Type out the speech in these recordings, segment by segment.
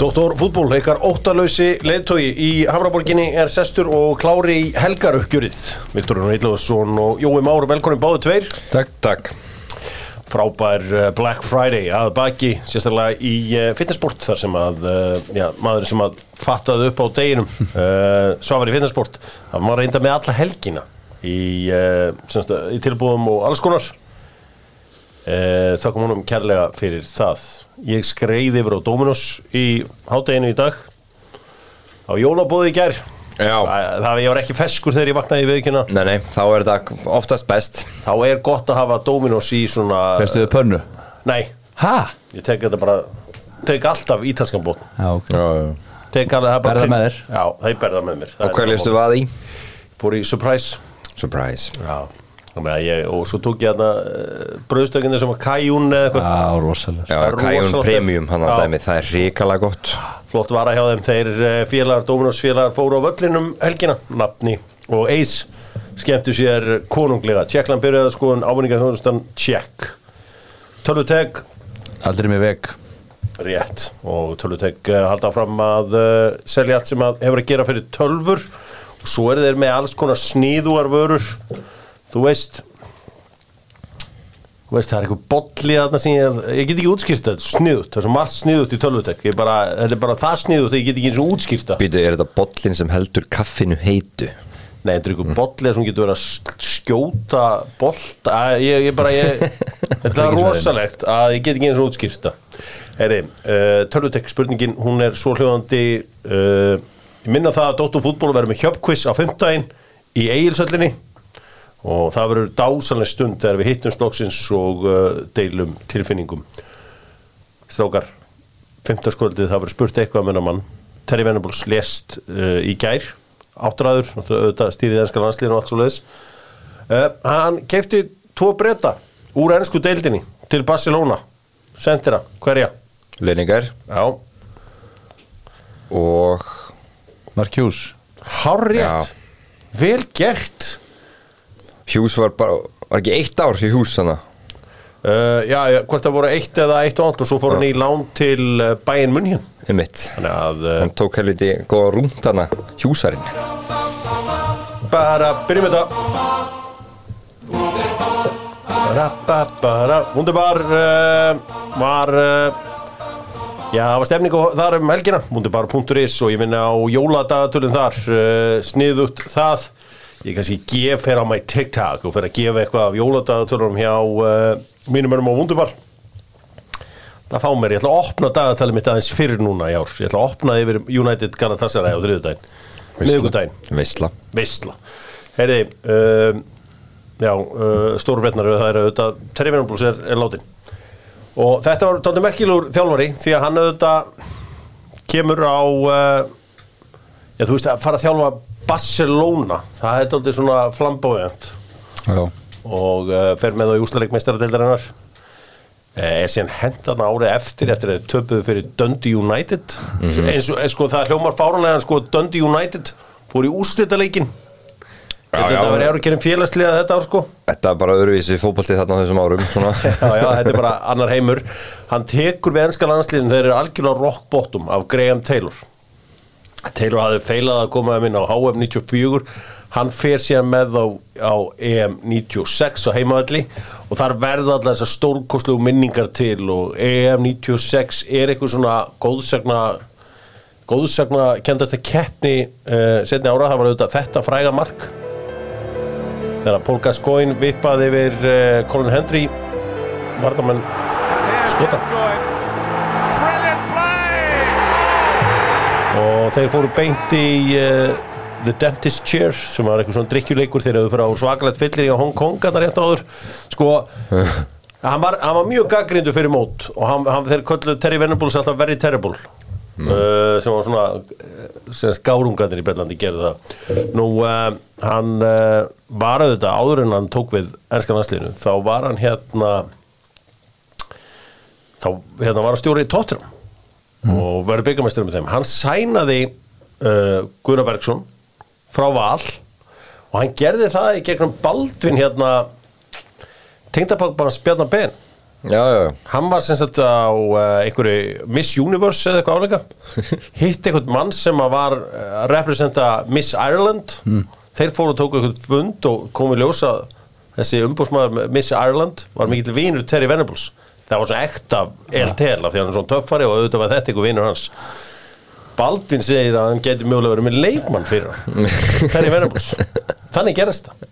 Doktor fútból, leikar óttalösi leðtói í Hamraborginni er sestur og klári í helgaruppgjörið. Viktor Reitlausson og Jói Már, velkomin báðu tveir. Takk, takk. Frábær eh, Black Friday að baki sérstaklega í eh, fitnessport þar sem að, eh, já, maður sem að fattaði upp á deginum uh, Svavar í fitnessport, það var reynda með alla helgina í, uh, semst, í tilbúðum og alls konar. Uh, Þakkum honum kærlega fyrir það Ég skreiði yfir á Dominos í hátteginu í dag á jólabóði í gær Já. Það, það ég var ekki feskur þegar ég vaknaði í viðkynna Nei, nei, þá er þetta oftast best Þá er gott að hafa Dominos í svona Fyrstu þið pönnu? Nei, Hæ? ég tek þetta bara tek alltaf ítalskan bótt Já, ok Já, tek alveg, það er bara Berða með þér? Já, það er berða með mér Það Og er hvað listu bótt. vað í? Fór í surprise Surprise Já, að ég, og svo tók ég hérna uh, bröðstökinni sem var kajún eða eitthvað. Já, rosalegt. Premium, að dæmi, það er ríkala gott. Flott vara hjá þeim, þeir eh, félagar, Dominos félagar fóru á völlinum helgina, nafni og eis skemmtu sér konunglega. Tjekkland byrjaði skoðun ávinningar þjónustan Tjekk. Tölvutek Aldrei með veg rétt. Og Tölvutek uh, halda fram að selja allt sem að hefur að gera fyrir tölvur. Og svo er þeir með alls konar sníðuar vörur þú veist þú veist það er eitthvað bolli þarna sem ég, ég get ekki útskýrt þetta sniðut, það er svo margt sniðut í Tölvutek bara, þetta er bara það sniðut ég get ekki eins og útskýrta Býtu, er þetta bollin sem heldur kaffinu heitu? Nei, þetta er ykkur bolli sem getur verið að skjóta bolt. Að, ég, ég bara, ég, þetta er rosalegt að ég get ekki eins og útskýrta Heyri, uh, Törlutek spurningin hún er svo hljóðandi uh, ég minna það að Dóttu fútból verður með hjöpkviss á 15 í eigilsöllinni og það verður dásanlega stund þegar við hittum slóksins og uh, deilum tilfinningum. Strákar 15 skvöldið það verður spurt eitthvað með mann. Terry Venables lest uh, í gær. Áttræður, auðvitað stýrið ennska landslíðin og allt svo leiðis uh, hann kefti tvo breyta úr ennsku deildinni til Barcelona. Sendira, hverja? Leiningar Já, og Mark Hughes. Hárrétt. Vel gert Hughes var bara, var ekki eitt ár í Hughes þannig uh, já, já, hvort það voru eitt eða eitt og allt og svo fór hann í lán til bæinn munn um mitt þannig að uh, Hann tók helviti góða rúnt hana Hughes-arinn bara byrjum þetta. Bara, bara Wunderbar uh, var já, það var stemning og þar um helgina. Wunderbar.is og ég minna á jóladagatölun þar sniðut það ég kannski gef hér á my TikTok. Og fer að gefa eitthvað af jóladagatölunum hjá uh, mínum önum á Wunderbar. Það fá mér, ég ætla að opna dagatalið mitt aðeins fyrir núna í ár, ég ætla að opna yfir United Galatasaray á þriðudaginn miðugudaginn Veistla veistla Heyri, um, já, uh, stóru vetnar það er auðvitað, Terry Venables er, er látin og þetta var tóndi merkilegur þjálfari því að hann auðvitað kemur á uh, já, þú veist að fara að þjálfa Barcelona, það er tóndi svona flambóðjönd Já. Og uh, fer með á Júslarik meistaradeildarinnar. Er síðan hendan árið eftir eftir að töpuðu fyrir Dundee United. Eins og sko, það hljómar fáranlega sko, Dundee United fór í úrslitaleikin þetta erum gerðin félagsliða þetta ár sko. Þetta er bara öðruvísi fótbolti þarna þessum árum já, já, þetta er bara annar heimur. Hann tekur við ennska landsliðin þeir eru algjörlega rock bottom af Graham Taylor Taylor hafði feilað að koma um inn á HM 94 hann fer síðan með á, á EM 96 á heimavalli og þar verða alltaf þessar stórkostlegu minningar til og EM 96 er eitthvað svona góðsagna góðsagna kendast að keppni uh, setni ára, það var auðvitað þetta fræga mark. Þegar Paul Gascoigne vippaði yfir uh, Colin Hendry varðamenn skota. Brilliant þeir fóru beint í uh, The Dentist Chair sem var eitthvað svona drikkjuleikur þegar þau fyrir á svakalegt fyllir í Hong Kong að rétt áður. Sko hann var, hann var mjög gaggrindu fyrir mót og hann, hann, þeir kölluðu Terry Venables alltaf very terrible. Uh, sem var svona uh, sem skárungarnir í Bellandi gerðu það. Nú uh, hann var auðvitað áður en hann tók við ennskan landsliðinu þá var hann hérna þá hérna var hann stjóri í Tottenham og verður byggamæstur með þeim. Hann sænaði uh, Gunnar Bergson frá Val og hann gerði það í gegnum Baldvin hérna tengdapakk bara spjarnar ben. Já, já, Hann var sem sagt á uh, einhverju Miss Universe eða eitthvað áleika. Hitt einhvern mann sem var uh, að representa Miss Ireland. Þeir fóru og tóku einhvern fund og komu ljósa þessi umbúsmaður Miss Ireland var mikill vinur Terry Venables Það var svona ekta eltel af því að hann er svona töffari og auðvitað var þetta einhver vinur hans. Baldvin segir að hann geti mögulega verið með leikmann fyrir hann. Þannig gerist það.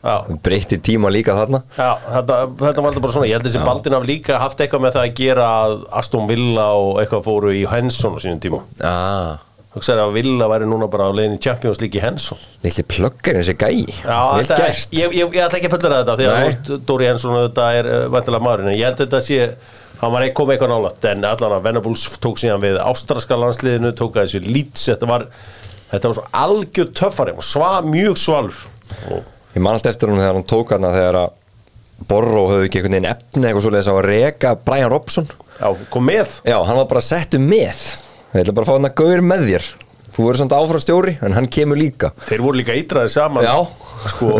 Já. breytti tíma líka þarna. Já, þetta, þetta var alltaf bara svona, ég held þessi Baldin haf líka haft eitthvað með það að gera að Aston Villa og eitthvað fóru í Henson á sínum tíma. ah, Hugsaði að Villa væri núna bara á leiðin í Champions League í Henson. Litli plöggar þessi gæi. Já, þetta, ég, ég, ég ætla ekki að fullera þetta því að veist, Dóri Henson þetta er uh, vantilega maðurinn, en ég held að þetta sé hann var ekki komið eitthvað nálægt, en allan að Venables tók síðan við ástraska landsliðinu tók að þessu Leeds, þetta var þetta var svo algjör töffari sva, mjög svalur. Og Ég man alltaf eftir hún þegar hann tók hana þegar að Borró höfðu ekki einhvern veginn efni eitthvað svoleiðis á að reka Brian Robson. Já, kom með. Já, hann var bara settu með Ég ætla bara að fá hann að gauður með þér. Þú verður samt áfram stjóri, en hann kemur líka. Þeir voru líka eitraði saman. Já. sko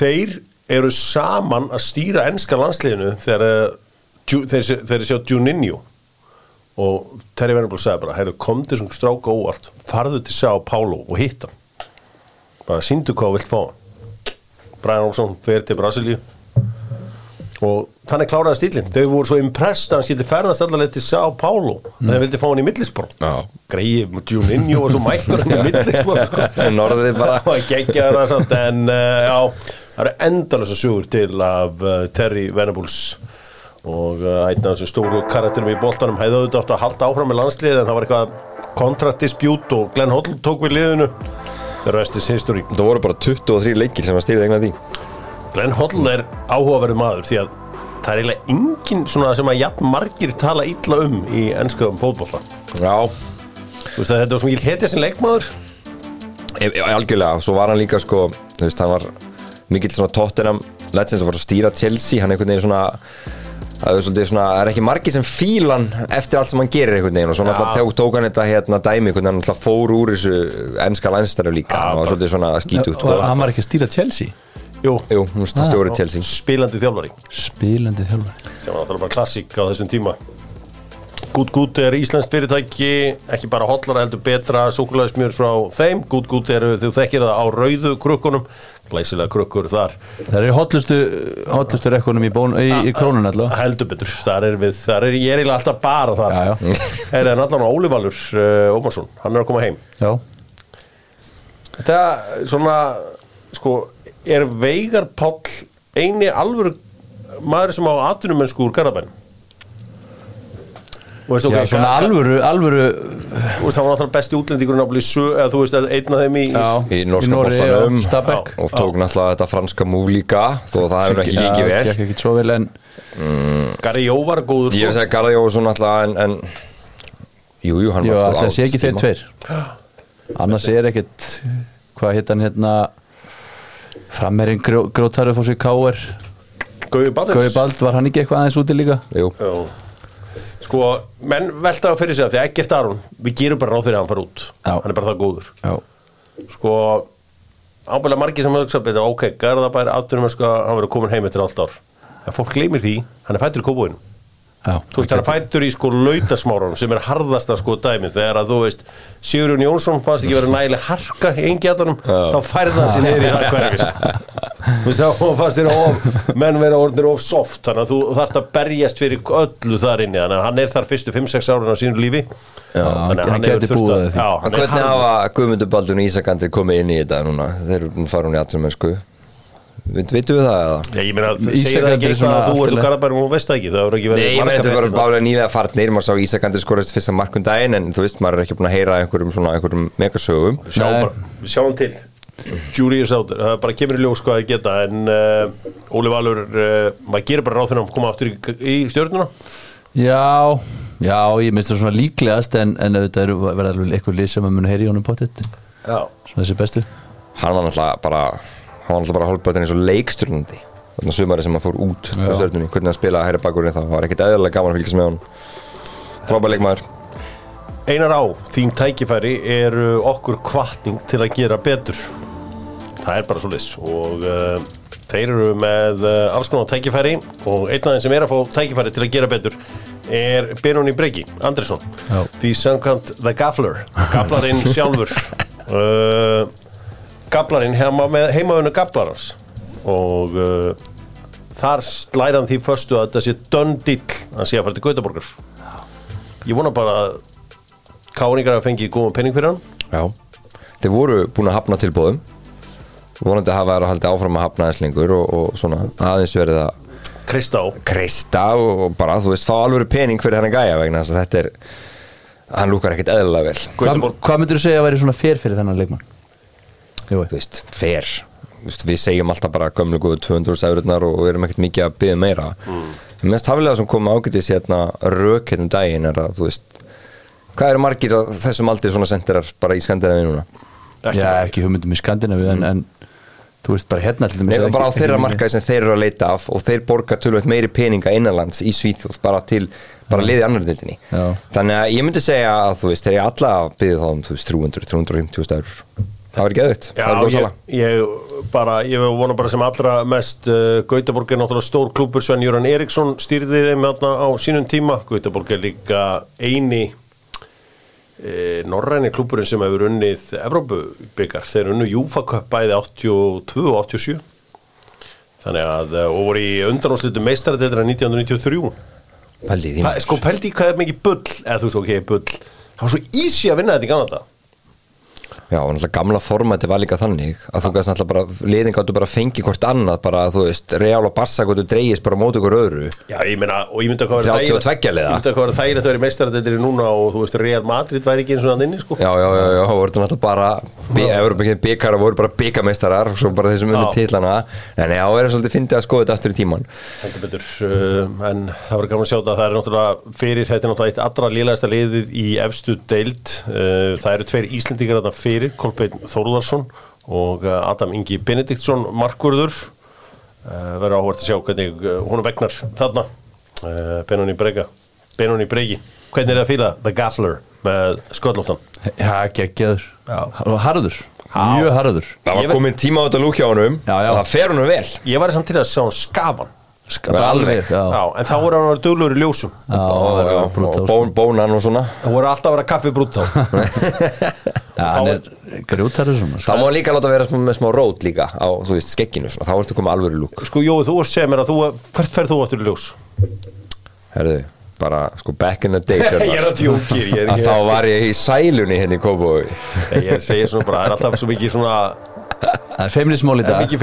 þeir eru saman að stýra ennska landsliðinu þegar eh, þeir, sjá Juninho. Og Terry Venables sagði bara heyrðu, komdu sem stráka óvart. Farðu til Sá Pálo og hitt hann. Bara síndu hvað þú vilt fá hann. Brian Olsson fer til Brasilíu. Og þannig kláraði stílinn þau voru svo impressed að hann skildi ferðast allavega til Sá Pálo mm. þeir vildi fá hann í millisbró Já. greið Juninho og svo mættur hann í millisbró sko. Norðrið bara. Var geggjaður það samt en uh, já, það eru endalösa sugur til af uh, Terry Venables og uh, einn af þessum stóru karakterum í boltanum. Hefði auðvitað átt að halda áfram með landsliðið en það var eitthvað kontraktdispjút og Glenn Hoddle tók við liðinu. The rest is history. Það voru bara 23 leikir sem að stýrið eignan því. Glenn Hoddle er áhugaverð maður því að það er eiginlega enginn svona sem að jafn margir tala illa um í ennskaðum fótbolta. Já, þú veist að þetta var sem ég hetja sem leikmaður. E e algjörlega Svo var hann líka sko, þú veist, hann var mikill svona Tottenham Legends að fara að stýra Chelsea Hann einhvern veginn svona Það er svolítið svona, það er ekki margir sem fílan eftir allt sem hann gerir einhvern veginn og svo náttúrulega tók, tók hann þetta hérna dæmi einhvern veginn, hann náttúrulega fór úr þessu ennska landstæru líka, Já, hann var bara- svolítið svona skítut sko. Og hann var ekki að stýra Chelsea Jú, Jú, hún veist að stjóri Chelsea. Spilandi þjálfari. Spilandi þjálfari. Sem var náttúrulega bara klassík á þessum tíma. Good Good er íslenskt fyrirtæki ekki bara hotlara heldur betra súkulæðismjör frá þeim. Good Good eru þú þekkir það á rauðu krukkunum. Glæsilega krukkur þar. Það eru hotlustu, hotlustu rekkunum í, bón, í, í krónun allavega. heldur betur, þar er við þar er, ég er alltaf bara þar. Já, já. er það allan Óli Valur uh, Ómarsson, hann er að koma heim. Já, þetta er svona sko, er Veigar Páll eini alvöru maður sem á atvinnumennsku úr veist, já ok, svona Ga- Ga- alvöru, alvöru Þú veist, það var náttúrulega besti útlendingurinn að bli sög, eða þú veist, einn af þeim í Já, Í norska boltanum. og tók náttúlega þetta franska múf líka þó að það hefur ekki Já, líkið vel. gekk ekki svo vel en Gary Jó var góður Ég að sko. segja Garði Jónsson náttúrulega en, en Jú, jú, hann var alltaf sé ekki þeir tveir. Annars er ekkit Hvað hitt hann hérna Frammerinn gró, grótarður fór sér K.R. Gauði Bald, var hann ekki eitthvað aðeins úti líka? Jú, Já. Sko, menn velta á fyrir sig af því að Eggert Aron, við gerum bara ráð fyrir að hann fara út Já. hann er bara það góður Já, sko, ábæðlega margir sem hugsa betur, ok, Garðabær afturum sko, hann verður komin heim eftir allt ár en fólk gleymir því, hann er fættur í kóbúinu já þú veist, hann er fættur í sko lautasmáranum sem er harðasta sko dæmið. Þegar að þú veist Sigurjón Jónsson fannst ekki verið nægileg harka í engjatanum, þá færði hann sér niður í það hverfis þú veist, þá fannst þér of menn vera orðinir of soft, þannig að þú þarft að berjast fyrir öllu þar inni, þannig að hann er þar fyrstu 5-6 árin á sínu lífi. Já, þannig að hann hefur gæti þurft búið að- að því. En hann er hvernig hafa Guðmundur Baldun og Ísakandri komið inn í þetta núna? Þeir eru farin í aðtunum mennsku Veit, Veitum við það eða? Já, ég meina, segir það ekki eitthvað að þú ert afturlega. Garðabærum og veist það ekki, það voru ekki Nei, verið ég meina þetta var fréttir. bálega nýlega farnir maður sá Ísakandri skorast fyrsta markun daginn en þú veist, maður er ekki búin að heyra einhverjum svona einhverjum megasögum Við sjáum, Nei. bara, við sjáum til Jury is out það bara kemur í ljós hvað það geta en uh, Óli Valur uh, maður gerir bara ráð fyrir að koma aftur í, í stjórnuna Já, já, ég minnst það svona líklegast en, en auðvitað Hann var náttúrulega bara hálfbötin eins og leikstjórnandi. Þannig að sumari sem hann fór út á stjórnunni, hvernig hann spilaði hæri bakurinn það var ekkit eðlilega gaman að fylgjast með hann frábær leikmaður. Einar á þín tækifæri eru okkur kvartning til að gera betur. Það er bara svo leys og uh, Þeir eru með uh, alls konar tækifæri og einn af þeim sem er að fá tækifæri til að gera betur er Benoni Breki, Andresson Já. því samkvæmt The Gaffler Gaflarinn sjálfur uh, Gaflarinn heima með heimaðunu Gaflarars og uh, þar slæra hann því förstu að þetta sé dönn dill að sé að fara til Gautaborgar ég vona bara að káringar að fengi góðan penning fyrir hann. Já, þeir voru búin að hafna tilbúðum vonandi hafa þær að halda áfram að hafna aðeins lengur og, og svona aðeins verið að Kristá kreista og, bara, þú veist, fá alveg pening fyrir hennar gæja vegna þess að þetta er hann lúkar ekkit eðlilega vel. Hvað, hvað myndir þú segja að væri svona fér fyrir þennan leikmann? Jú, þú veist, fer veist, við segjum alltaf bara gömlu góðu 200 eururnar og við erum ekkert mikið að byggja meira. Mm. mest hafilega sem kom ágætis hérna rök hérna um daginn er að þú veist hvað eru margir á þessum aldrei svona sendirar bara í Skandinavíu núna? Ekki. Já, ekki hugmyndum í Skandinavíu en, en þú veist bara hérna til dæmis Nei, bara á ekki- þeirra ekki- markaði sem þeir eru að leita af og þeir borga tölvöld meiri peninga innanlands í Svíþjóð bara til, bara liði annar dildinni Já. þannig að ég myndi segja að þú veist, þeir eru alla að byggja þá um þú veist 300, 350 stafur það auðvitt, Já, það var góð ég, bara, ég vona bara sem allra mest uh, Gautaborg er náttúrulega stór klúpur Sven Júran Eriksson stýrði þeim á sínum tíma. Gautaborg er líka eini e, norræni klúpurinn sem hefur unnið Evrópubyggar, þeir unnu Júfa Cup bæði 82 og 87 þannig að, eh, og voru í undanáslutu meistaradeildra 1993 Pældi í því sko pældi í hvað er mikið bull eða þú veist ok, bull. Það var svo easy að vinna þetta í Kanada Já, og náttúrulega gamla formati var líka þannig að þú gæst náttúrulega bara, liðin gáttu bara að fengi hvort annað, bara þú veist, Real og Barca gáttu dreigist bara á móti ykkur öðru. Já, ég meina, og ég myndi að hvað 32 liða. Ég myndi að hvað var þægilegt að vera í meistaradeildinni núna og þú veist, Real Madrid væri ekki eins og hann inni, sko. Já, já, já, já, það voru náttúrulega bara Európa byggar og voru bara byggameistarar svo bara þeir sem unni Já. titlana. En já, það er svolítið fyndið að skoða í fyrir, í Kolbeinn Þórðarsson og uh, Adam Ingi Benediktsson Markurður uh, verður áhvert að sjá hvernig uh, hún vegnar þarna. Uh, Benoni Brega Benoni Bregi, hvernig er það að fíla The Gaffler með sköllóttan? Já, geggjaður. Og harður, mjög harður. Það var komin tíma á þetta lúk hjá honum. Já, já. og það fer honum vel. Ég var samt til að sjá hann skafan Ska- bara alveg, já, Já, en þá voru hann að vera duglur í ljósum. Já, og, já, og, brútal, og bón, bónan og svona. Það voru alltaf að vera kaffi brútt á Já, hann er grjótarður svona sko. Það má líka láta vera smá- með smá rót líka á, þú veist, skegginu svona, þá ertu komið alvöru lúk. Sko, Jói, þú segja mér að þú, hvert ferð þú aftur í ljós? Herðu, bara, sko, back in the days ég er að djókir, ég er að þá var ég í sælunni hérna í Kópavogi. Nei, Ég segir svona bara, það er alltaf svo mikið svona Það er feimnismál í Það dag er mikið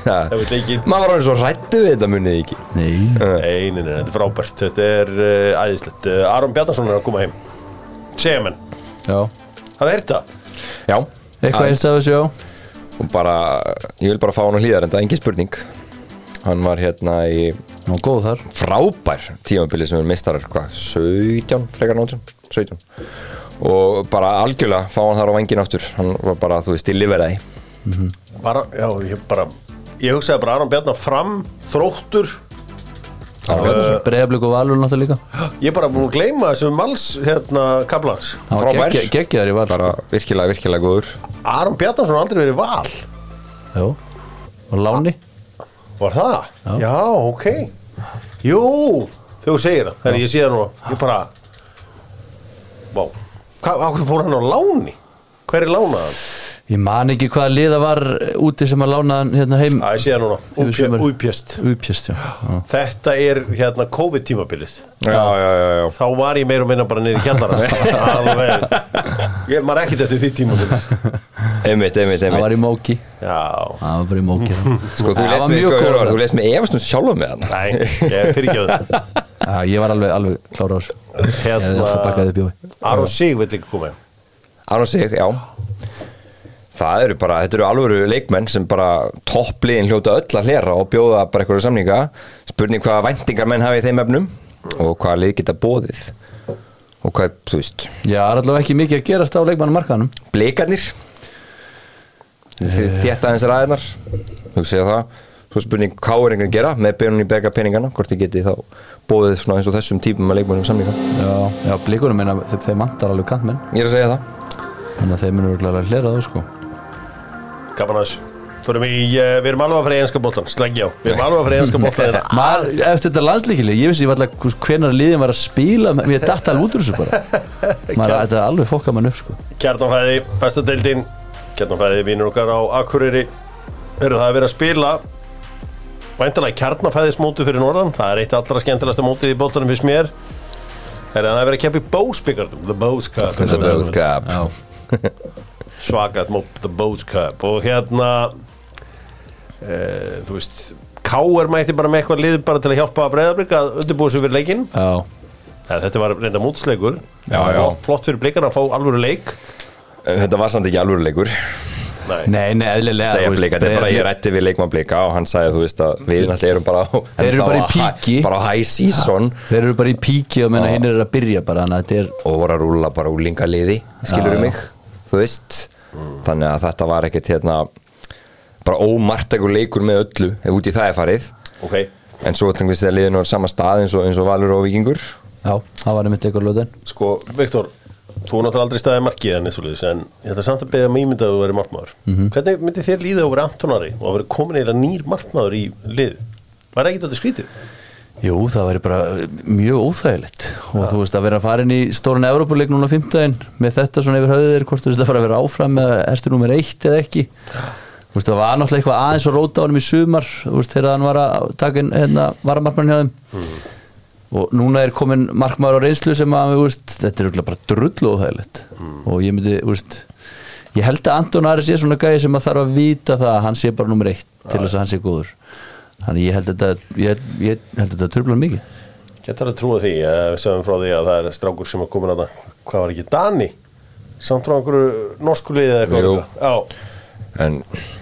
Það ekki maður var hann svo rættu við þetta munið ekki? Nei, Nei, nei, nei, þetta er frábært. Þetta er uh, æðislegt. Uh, Aron Bjarnason er að koma heim. Segja menn, já. Það er þetta Já, Eitthvað einst af þessu, já? Og bara, ég vil bara fá hann á hlýðar en það er engin spurning. Hann var hérna í Ná, góð þar. frábær tímabili sem er meistarar, hvað, 17 frekar náttúr, 17 og bara algjörlega fá hann þar á vengin aftur. Hann var bara, þú veist, í liveraði bara, Já, ég bara Ég hugsaði bara Aron Bjarnar fram Þróttur. Breiðablík og Valur náttúrulega líka. Ég er bara búin að gleyma þessum mals Hérna, kablans geggjaður í Val bara virkilega, virkilega góður. Aron Bjarnason har aldrei verið val. Já Og Láni. Var það? Já, ok. Jú, þegar þú segir það Þegar ég sé það nú Ég bara Vá Hvað, hvað fór hann á láni? Hver er lánaðan? Ég man ekki hvaða liða var úti sem að lána hann hérna heim Æ, ég sé það núna. Úpjöst Uppjast, já Já. Þetta er hérna COVID-tímabilið já, já, já, já. Þá var ég meira og minna bara niður í kjallara. Alveg Ég maður ekkert eftir því tímabilið einmitt, einmitt, Það var í einmitt. móki. Já. Það var bara í móki sko, þú var mig, sko, þú lest mig efast um sjálfa með hann Nei, ég fyrir ekki það Já, ég var alveg, alveg klára á þessu. Ég hefði alltaf Hérna bakkaði upp jói Aron Sig vill ekki koma. Aron Sig, já. Það eru bara, þetta eru alvöru leikmenn sem bara toppliðin hljóta öll að hlera og bjóða bara eitthvað samninga. Spurning hvaða væntingar menn hafi í þeim efnum og hvaða lið geta bóðið og hvað, þú veist. Já, það er allavega ekki mikið að gerast á leikmannum markaðanum blikarnir þið þétta aðeins ræðinar þú segja það. Svo spurning hvað er einhvern að gera með beinunni berga peningana hvort þið geti þá bóðið svona eins og þessum típum að leikmennum samninga. Já, já, blíkunum meina þeir, þeir mantar alveg kantmenn. Ég er að segja það. Þannig að þeir munur örugglega að hlera það sko. Gaman að þessu Förum í, uh, við erum alveg að fara í enska bóttan, slengi á. Við erum alveg að fara í bóttan þetta Maður, eftir þetta landslíkileg, ég vissi alltaf hvenar liðin var að spila Mér datt alveg út úr þessu bara. Maður, þetta er alveg fokka mann upp sko. Kjartanfæði, besta deildin Kjartanfæði, vinnur okkar á Akureyri. Eru það að vera að spila Væntalega kjartanfæðismóti fyrir norðan. Það er eitt allra skemmtilegasta mótið í bóttanum fyrst mér. Er það að vera að keppa í Bósbyggardum The Bós Cup. The Bose Cup. Já, svakat mót The Bose Cup. Og hérna e, þú veist K.R. mætti bara með eitthvað lið bara til að hjálpa að breyðablika að undirbúið sér fyrir leikinn. Já, þetta var reynda já. flott fyrir blikarna að fá alvöru leik Þetta var samt ekki alvöru leikur. Nei. nei, nei, eðlilega segja blika, þetta er bara ég rætti við leikmann blika og hann sagði þú veist að við náttúrulega erum bara á Þeir eru bara í píki. bara á high season. Þeir eru bara í píki og menna hinn er að byrja bara Þannig að þetta er og voru að rúla bara úlingaliði skilur já. mig, þú veist? Þannig að þetta var ekkert hérna bara ómartegur leikur með öllu ef út í það er farið. Ok, en svo við þegar liðinu var sama stað eins og, eins og Valur og Vikingur Já, það var einmitt eitthvað löðin. Sko Viktor þú er náttúrulega aldrei staðið markið en, ég ætla samt að beða mig ímyndað að þú verið markmaður. Hvernig myndi þér líða að vera Antonari og að vera komin eiginlega nýr markmaður í lið? Var það ekki þetta skrítið? Jú, það væri bara mjög óþægilegt. Og þú veist að vera að fara inn í stórun Evrópuleik núna á 15 með þetta svona yfir höfðir hvort þú veist að fara að vera áfram með erstu númer 1 eða ekki? Þú veist það var náttúrulega eitthvað aðeins og róta á honum í sumar þú veist þegar hann var að taka inn hérna varamarkmann hjá þeim og núna er komin markmaður á reynslu sem að veist, þetta er bara drullu óþægilegt. Og ég myndi veist, ég held að Anton Ari sé svona gæði sem að þarf að vita það að hann sé bara nummer 1 til þess að hann sé góður. Þannig ég held að þetta ég, ég held að þetta trublar mikið. Getur að trúa því, eh, við sögum frá því að það er strákur sem er komin að það, hvað var ekki, Dani? Samt frá einhverju norsku liðið eða eitthvað? En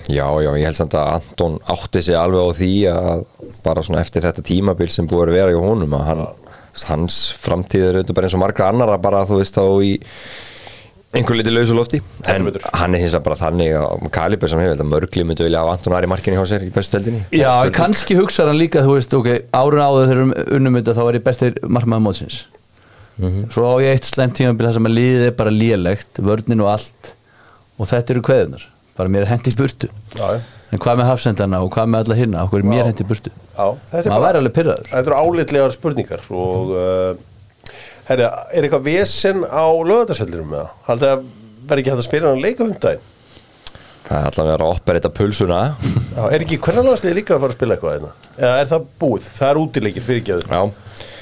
já, já, ég held samt að Anton átti sig alveg á því að bara svona eftir þetta tímabil sem búið að vera hjá honum að hann, hans framtíð er auðvitað bara eins og margra annara bara þú veist þá í einhver liti lausu lofti. En hann er hins vegar bara þannig að Kaliber sem hefur mörgli myndi vilja hafa Anton Ari markinu hjá sér í bestu heldinni Já, kannski hugsaði hann líka, þú veist, ok, árun áður þegar um unnum þetta þá var ég bestir markmaður mótsins. Svo á ég eitt slemt tímabil þar sem að liðið er bara lélegt, vörnin og allt og þetta eru kveðunar, bara mér er hendi burtu. já. En hvað með hafsendana og hvað með alla hinna, okkur er mér hendi burtu. já. Þetta er Maður væri alveg pyrraður. þetta eru álitlegar spurningar og uh, herri, er eitthvað vesen á lögðarsvellinum með það? Haldið að verði ekki hægt að spila hann leika hundaginn? það er allavega að operita pulsuna Já, er ekki hvernig landsliði líka að fara að spila eitthvað einna? Eða er það búið? Það er útileikir fyrirgjöður. já,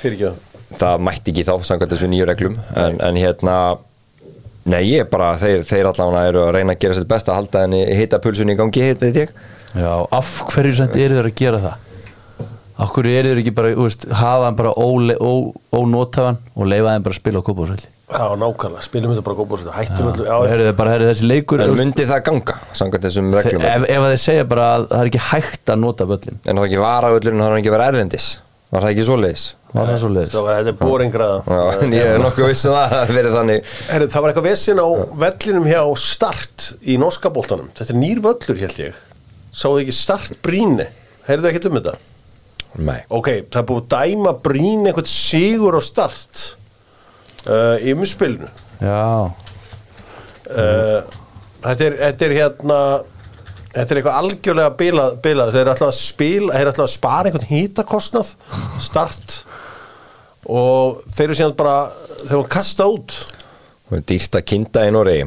Fyrirgjöður. það mætti ekki þá samkvæmt þessu nýju reglum en, en hérna nei, ég bara, þeir, þeir allavega eru að reyna að gera sér best að halda henni hita pulsunni í gangi, heit ég Já, af hverju sent eru þeir að gera það? Af hverju eru þeir ekki bara, þú veist, hafa hann bara óle- ó- ónotafan og leifa þeim bara að spila á kópásvelli? Já, nákvæmlega. Spilum þetta bara góðbúr. Hættum öllu. Og Já, heyrðu, bara heyrðu þessi leikur en myndi það ganga, samkvæmt þessum ef, reglum ef að þeir segja bara að það er ekki hægt að nota völlin en það ekki var að öllurinn, það er ekki verið erlendis var það ekki svoleiðis? Var það svo leiðis það var, þetta er bóringraða. Já, en ég er nokkuð viss um það að það verið þannig. Herri, það var eitthvað vesinn á vellinum hjá Start í norska boltanum. Þetta er nýr völlur held ég. Sáðu ekki Start Bríni heyrðu ekkert um þetta? Nei. ok, það er búið að dæma Bríni eitthvað sigur á Start uh, í umspilinu. Já, uh, þetta, er, þetta er hérna þetta er eitthvað algjörlega bilað, bilað. þeir eru alltaf að spila þeir eru alltaf að spara einhvern hýtakostnað Start. Og þeir eru síðan bara þeir eru að kasta út. Og dýrt að kinda í Noregi.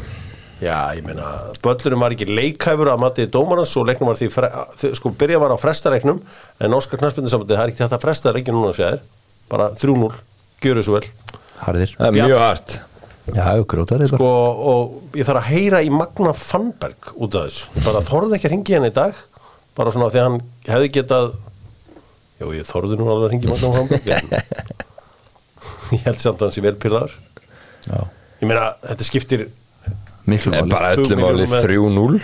Já, ég meina, böllurum var ekki leikhæfur að matið dómarans og leiknum var því, fre, þ- sko, byrja var á frestareiknum en Óskar Knarspindisambandi, það er ekki þetta að fresta reiknum núna sér, bara 3-0 gjöru svo vel, harðir. Það er mjög hart já, grótar er bara sko, og ég þarf að heyra í Magna Fannberg út af þessu, bara þorði ekki að ringi henni í dag, bara svona því að hann hefði getað jú, ég þorði nú alveg að ringi Magna Fannberg en ég held samt að hann sé vel pyrraður já, ég meina, þetta skiptir miklu máli. bara öllum með- 3-0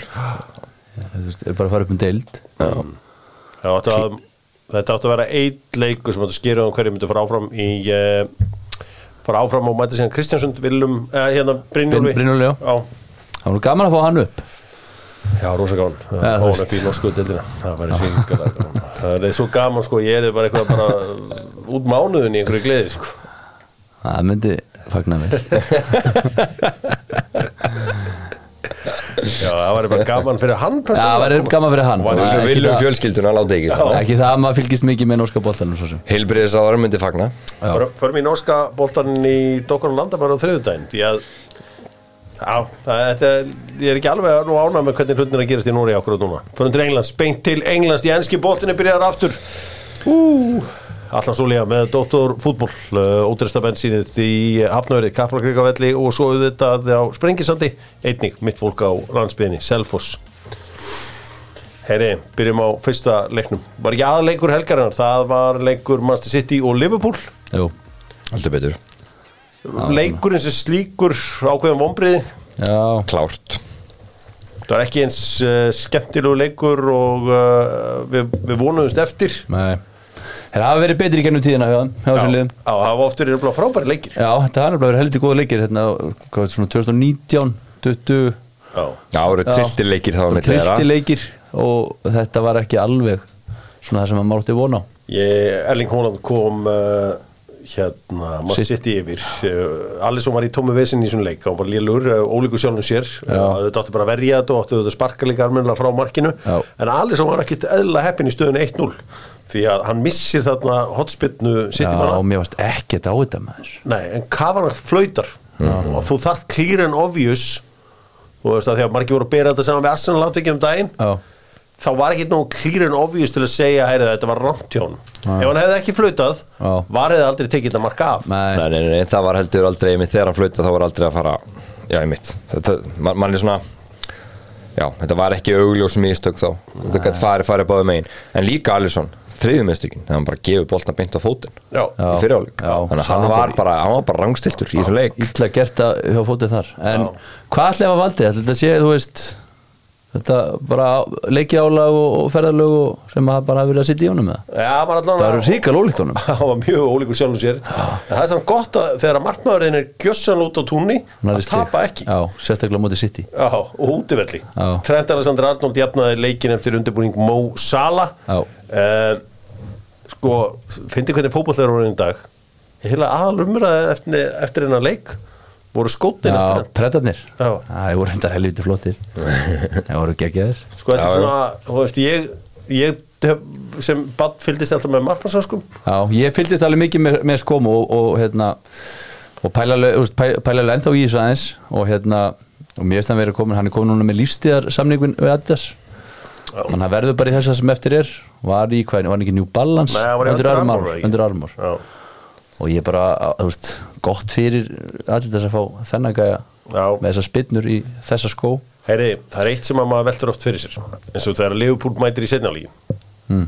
Þú veist, er bara að fara upp um deild. Það átti að, þetta átti að vera eitt leikur sem átti að skýra um hverju myndi fara áfram í uh, fara áfram og mæti síðan Kristjánsund Willum, uh, hérna Brynjólfi. Bryn- Brynjólfi, já. það var gaman að fá hann upp. Já, rosa gaman. Það var veist. upp í norsku deildina. Það var Það er svo gaman sko, ég er bara eitthvað bara út mánuðin í einhverju gleði sko. Það myndi fagna mér Já, það var bara gaman fyrir hann Já, það verður gaman fyrir hann. Var Það Við viljum það- fjölskylduna, láta ekki svona. Ekki það að maður fylgist mikið með norska boltanum svo sem. Um Heilbriðis á örmundi fagna Förum- í norska boltan í Dokkarn Landamæra á þriðudaginn Því að Já, það, þetta, ég er ekki alveg nú ánað með hvernig hlutin að gerast í Núri ákvörðu núna. Förum til Englands, beint til Englands. Í enski boltinni byrjaðar aftur. Ú, Allan Súlía með Dóttor fútból uh, ótrista bensínið í Hafnöfri, Kaplakrikavelli og svo auðvitað á Sprengisandi einnig mitt fólk á landsbyðinni, Selfoss. Heyri, byrjum á fyrsta leiknum. Var ekki aðleikur helgarinnar, það var leikur Manchester City og Liverpool. Jú, Alltaf betur. Leikurinn sem slíkur ákveðum vonbriði já, Klárt. Það var ekki eins uh, skemmtilegu leikur og uh, við, við vonuðumst eftir. Nei Það hafa verið betri í gennum tíðina hjá þeim, hjá þessum liðum. Já, það var oft verið frábæri leikir. Já, þetta hafa verið heldur góða leikir hérna, hvað, svona 2019, 20 Já, Já, það voru Já. trilltileikir þá með trillti leikir og þetta var ekki alveg svona það sem maður mátti vona á. Ég, Erling Haaland kom uh, hérna, maður Sitt- sitt yfir. Uh, Alisson var í tómi vesin í svona leik. Hann var lélur, uh, ólíku sjálfum sér. Uh, þetta átti bara að verja þetta og átti þetta sparka líka almennilega frá markinu. Já. en Alisson var ekkit eðla heppin í stöðun 1-0 því að hann missir þarna hotspinnu sitt í Já, manna og mér varst ekkert á þetta maður. Nei, en Kavana flautar. Og þú þarft clear and obvious og veist að því að margir voru að bera þetta saman við Arsenal láttekið um daginn Já, þá var ekki nóg clear and obvious til að segja heyrðu, þetta var rámt hjá hann ef hann hefði ekki flautað Já. var hefði aldrei tekið þetta marka af. Nei, Nei, nei, nei, það var heldur aldrei einmitt þegar hann flauta þá var aldrei að fara Já, einmitt. Þetta, man, man er svona Já, þetta var ekki augljós mistök þá. Þetta gæti farið, farið báðu megin. En líka Alisson, þriðjum mistökin þegar hann bara gefur boltna beint á fótinn Já. í fyrirháleik Já. Þannig að hann var bara, hann var bara rangstiltur í þessum leik. illa gert að hjá fótið þar. En hvað ætlaði að valdið? Þetta sé, þú veist þetta bara leikjálag og, og ferðalög og sem að bara hafa verið að sitja í honum Já, hann var allan það eru ríkal ólíkt honum. Hann var mjög ólíkur sjálfum sér. En það er samt gott að þegar að markmaðurinn er gjössan út á túnni að í tapa ekki. Já, sérstaklega á móti City. Já, og útivelli. Já. Trent Alexander Arnold jafnaði leikin eftir undirbúning Mo Salah. Já. Uh, Sko, fyndi hvernig er orðin í dag. Heila aðal umræði eftir, eftir hennar leik voru skótin Já, preddarnir. Já. Það voru hendar helviti flottir. Það voru geggjaðir. Sko, þetta er svona, þú veist, ég, ég sem bann fylgdist alltaf með markmannsöskum. Já, ég fylgdist alveg mikið með, með skóm og, og hérna og pælalega ennþá í þessu aðeins. Og hérna og mér veist hann verið komin, hann er komin núna með lífstíðar samningun við Adidas þannig að verður bara í þess að sem eftir er. Var í hvað, var ekki New Balance? Nei, undir ekki? undir Armour. Já, og ég bara, þú veist, gott fyrir Adidas að fá þennan gæja með þessar spinnur í þessa skó. Heyri, það er eitt sem að maður veltur oft fyrir sér eins og þegar Leopold mætir í setnalígi Mm.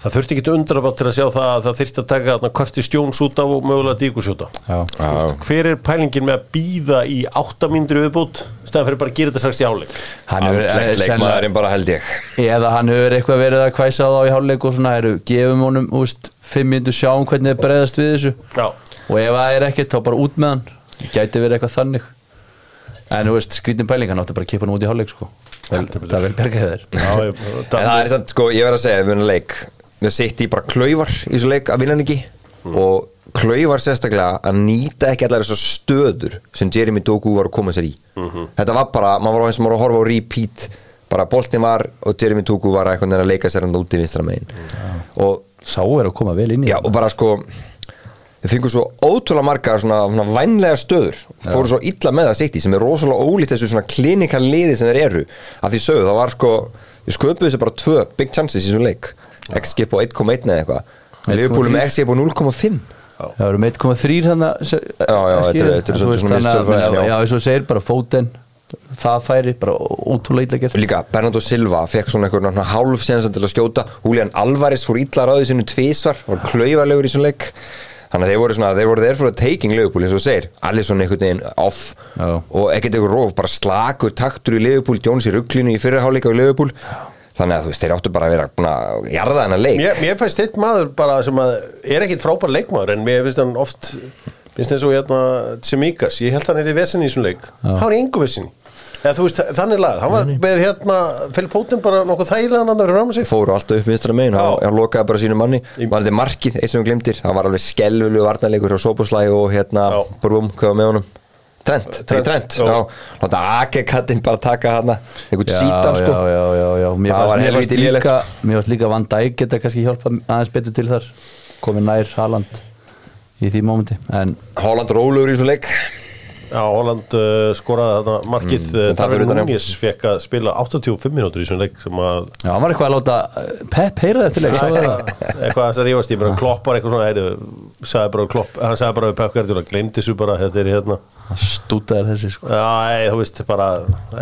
Það þurfti ekki undrabátt til að sjá það að það þyrfti að taka þarna Curtis Jones út af og mögulega Díkusjóta Já, Já, Hver er pælingin með að býða í áttamíndur viðbútt stæðan fyrir bara að gera þetta strax í áleik hann hefur andlegt eh, leikmaðurinn bara held ég. Eða hann hefur eitthvað verið að kvæsa á þá í hálfleik og svona, eru, gefum honum úst, fimm minnur sjáum hvernig það bregðast við þessu. Já, og ef það er ekkert, þá bara út með hann. Gæti verið eitthvað þannig. En þú veist, skrítin pæling, hann átti bara að kipa hann út í hálfleik sko. Vel, það er vel bergaði þér. Það er samt, sko, ég verð að segja, við erum leik Við sitt í bara klaufar í þessu leik að vinna hann ekki. Og klaufar sérstaklega að nýta ekki allar þessar stöður sem Jeremy Doku var að koma sér í. Þetta var bara, maður var eins og maður var að horfa á repeat. Bara boltin var og Jeremy Doku var eitthvað að leika sér hann út í vinstra megin. Og sá er að koma vel inn í Já, og bara sko við fengum svo ótrúlega margar svona, svona vænlega stöður. Fóru svo illa með það sitt í sem er rosalega ólíkt þessu svona klinikal liði sem þeir eru. Af því sögðu, það var sko við sköpuðu þessu bara tvö big chances í þessum leik XG på 1,1 eða eitthvað. Leifupúli með XG på 0,5 það eru með 1,3 þannig Já, já, eins og segir, bara fóten það færi, bara ótrúlega illa gert. Líka Bernardo Silva fekk svona einhvern hálf séðan til að skjóta. Julian Alvarez fór illa ráðið sinu tvísvar var klaufarlegur í þessum leik. Þannig að þeir voru svona, þeir voru þeir fyrir að taking Liverpool eins og segir, Alisson einhvern veginn off. Já. og ekkert einhver róf, bara slakur taktur í Liverpool, Jones í rugglinu í fyrirháleika í Liverpool, þannig að þú veist, þeir áttu bara að vera búin að jarða þennan leik. Mér, mér fæst eitt maður bara sem að er ekkit frábær leikmaður en mér finnst hann oft finnst eins og hérna Tsimikas, ég held hann er í vesinni í þessum leik. Hann var í engu vesinni eða þú veist, þannig lagað, hann var með hérna fyrir fótinn bara nokkuð þægilega hann fyrir fram að sig fóru alltaf upp vinstra megin Já. og hann lokaði bara sínu manni. Var þetta markið, eitt sem við glimtir, það var alveg skelvulu varnarleikur hjá Soposlæg og hérna Já. Brum, hvað var með honum Trent, Trent, Trent, já. Já, láta Ake-kattinn bara taka hana einhvern já, sítan sko. já, já, já, já. Mér, fannst, var mér, fannst helviti líka, mér fannst líka Van Dijk geta kannski hjálpa aðeins betur til þar. Komið nær Haaland í því mómenti. En Holland rólugur í svo leik. Já, Holland uh, skoraði þarna markið mm, það Darvin fyrir utan, já. Núñez fekk að spila 85 mínútur í svona leik sem að já, hann var eitthvað að láta uh, Pep heyra þetta leik sáðu það? eitthvað þess að rífast í bara kloppar eitthvað svona heyrðu, sagði bara klopp, hann sagði bara við Pep Guardiola glemdi þessu bara, þetta er hérna Stútaði þessi sko. Já, ei, þú veist, bara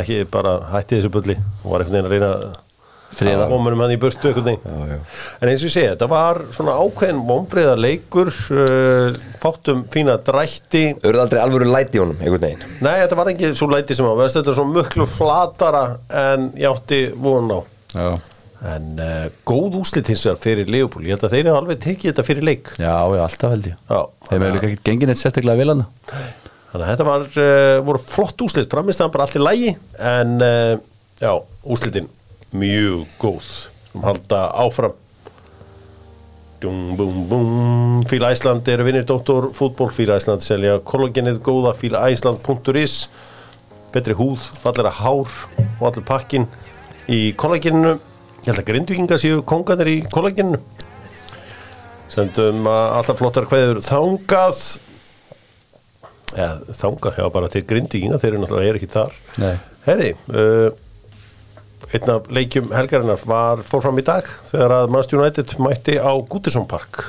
ekki bara hætti þessu bulli. Og var einhvern veginn að reyna að komunum hann í burtu einhvern veginn. En eins og ég segi, þetta var svona ákveðin vonbreiða leikur uh, fátum fína drætti. Urðu aldrei alvöru læti í honum, einhvern veginn. Nei, þetta var ekki svo læti sem á þetta er svo mjög flatara en ég átti von á. Já, en uh, góð úslit hins vegar fyrir Leopold, ég held að þeir eru alveg tekið þetta fyrir leik. Já, já, alltaf held ég. Já, þeim hefur líka ekkert gengið neitt sérstaklega vel hann Þannig að þetta var, uh, voru flott úslit framistæðan bara allt í lægi en uh, já, úslitin mjög góð. Sem halda áfram. Dum, bum, bum. Fíla Æsland eru vinnir Dóttor fútból Fíla Æsland selja kollagenið góða. Fílaæsland.is betri húð, fallera hár og allir pakkin í kollageninu ég held að grindvikingar séu konganir í kollageninu sendum uh, alltaf flottar kveður þangað ja, þangað, já bara til grindvikinga þeir eru náttúrulega er ekki þar Nei. Herri, uh, einn af leikjum helgarinnar var fórfram í dag þegar að Manchester United mætti á Goodison Park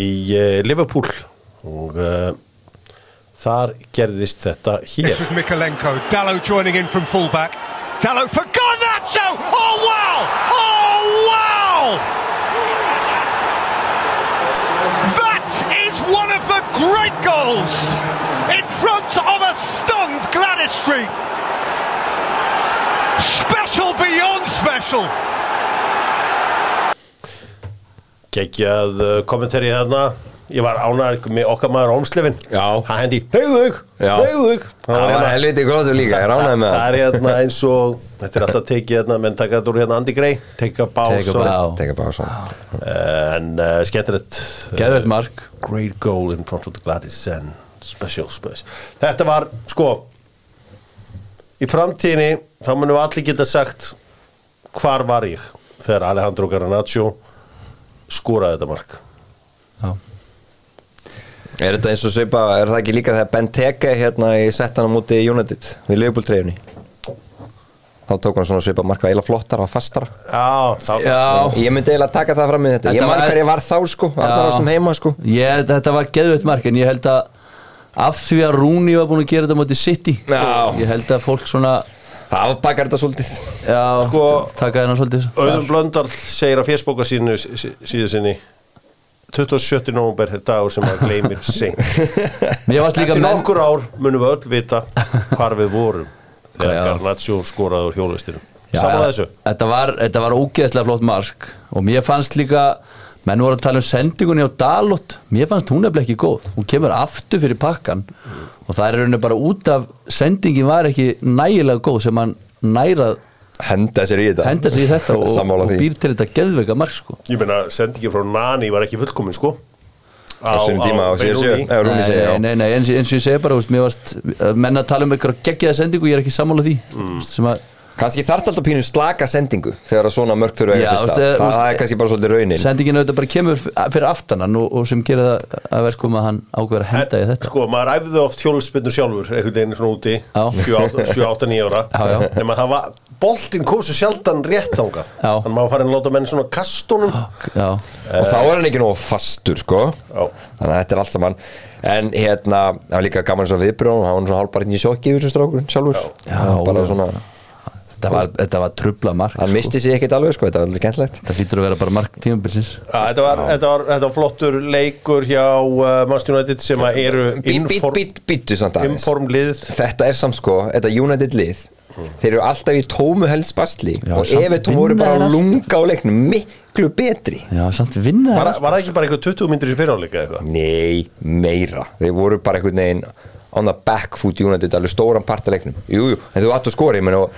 í uh, Liverpool og uh, þar gerðist þetta hér Mikalenko. Dallo joining in from fullback. Dallo for Garnacho! Oh wow! Oh wow! That is one of the great goals front of a stunned Gladys Street. Special beyond special. geggjað uh, kommentari þarna ég var ánægð með okkar maður Ómslefin Já. hann hendi, reyðu þig Það var helviti gróður líka, ég ránaði með það. það er hérna eins og þetta er alltaf tekið hérna, menn taka þetta úr hérna Andy Gray. Take a bow en uh, skemmtilegt mark. great goal in front of the Gladys and special space þetta var sko í framtíðinni þá munum við allir geta sagt hvar var ég þegar Alejandro Garnaccio skoraði þetta mark. Já. Er þetta eins og svipa, er það ekki líka þegar Benteke hérna í settana múti United við Liverpool treyjunni þá tók hann svona svipa marka eila flottara og fastara. Já, þá, já. Ég myndi eiginlega taka það fram í þetta. Þetta Ég var- hver ég var þá sko, Arnar ástum heima sko. Ég, þetta var geðveitt mark en ég held að af því að Rúni var búin að gera þetta móti City. Já. ég held að fólk svona afbakar þetta svolítið. Já, Sko, taka hennar svolítið Auðun Blöndal segir á fésbóka sínu sí- síðu sinni 27. november er dagur sem að gleymir seint. Mér varst líka Eftir menn nokkur ár munum við öll vita hvar við vorum þegar Já. Garnaccio skoraði úr hjólustinum Já, Saman ja, þessu? Þetta var, þetta var ógeðslega flott mark og mér fannst líka menn voru að tala um sendingunni á Dalot. Mér fannst hún nefnilega ekki góð. Hún kemur aftur fyrir pakkan og það er rauninni bara út af sendingin var ekki nægilega góð sem hann nærað Henda sér í þetta. henda sig í þetta og, og býr til þetta geðveika mark sko. Ég meina, sendingin frá Nani var ekki fullkomin sko. Á á. Eða Rúni nei, nei, nei, eins, eins og ég segi bara veist, varst, menn að tala um eitthvað geggjaða sendingu ég er ekki sammála því. Mm. sem að Kannski þarf alltaf pínu slaka sendingu þegar að svona mörg þurfa að Já, eiga sér stað. Það veist, er kannski bara svolítið raunin. Sendingin auðvitað bara kemur fyrir aftanan og, og sem gerir það að verkum að hann ákveður að henda í þetta. Sko, maður æfði oft hjólspinnu sjálfur einhvern veginn svona úti Já. 7-8-9 ára. Já, já. Nefn að það var boltinn kom svo sjaldan rétt þangað. Já. Þannig maður farin að láta menn svona kastunum já, Og þá er hann ekki nóg fastur sko. Já. Þannig að þetta er allt saman. En hérna, það var líka gaman svo viðbrjóð og hann var svona hálfbarinn í sjokki yfir þessu strákurinn sjálfur. Já, Það var bara já. svona, þetta var, þetta var trubla mark hann sko. misti sig ekkert alveg sko, þetta var alveg skemmtilegt. Þetta hlýtur að vera bara mark tímabilsins. Já, þetta, var, þetta, var, þetta var flottur leikur hjá uh, Manchester United sem að eru Bít, bít, inform, bít, bítu samt aðeins. informlið Þetta er samt sko, þetta United lið. Þeir eru alltaf í tómu helst bastli Já, og samt ef þetta voru vinna bara þeir að allt. lunga á leiknum miklu betri. Já, samt vinna var, var það ekki bara eitthvað 20 myndir í fyriráleika eitthvað? Nei, meira. Þeir voru bara einhvern veginn on the back foot United alveg stóran part af leiknum. Jú, jú, en þú átt að skora ég meina, og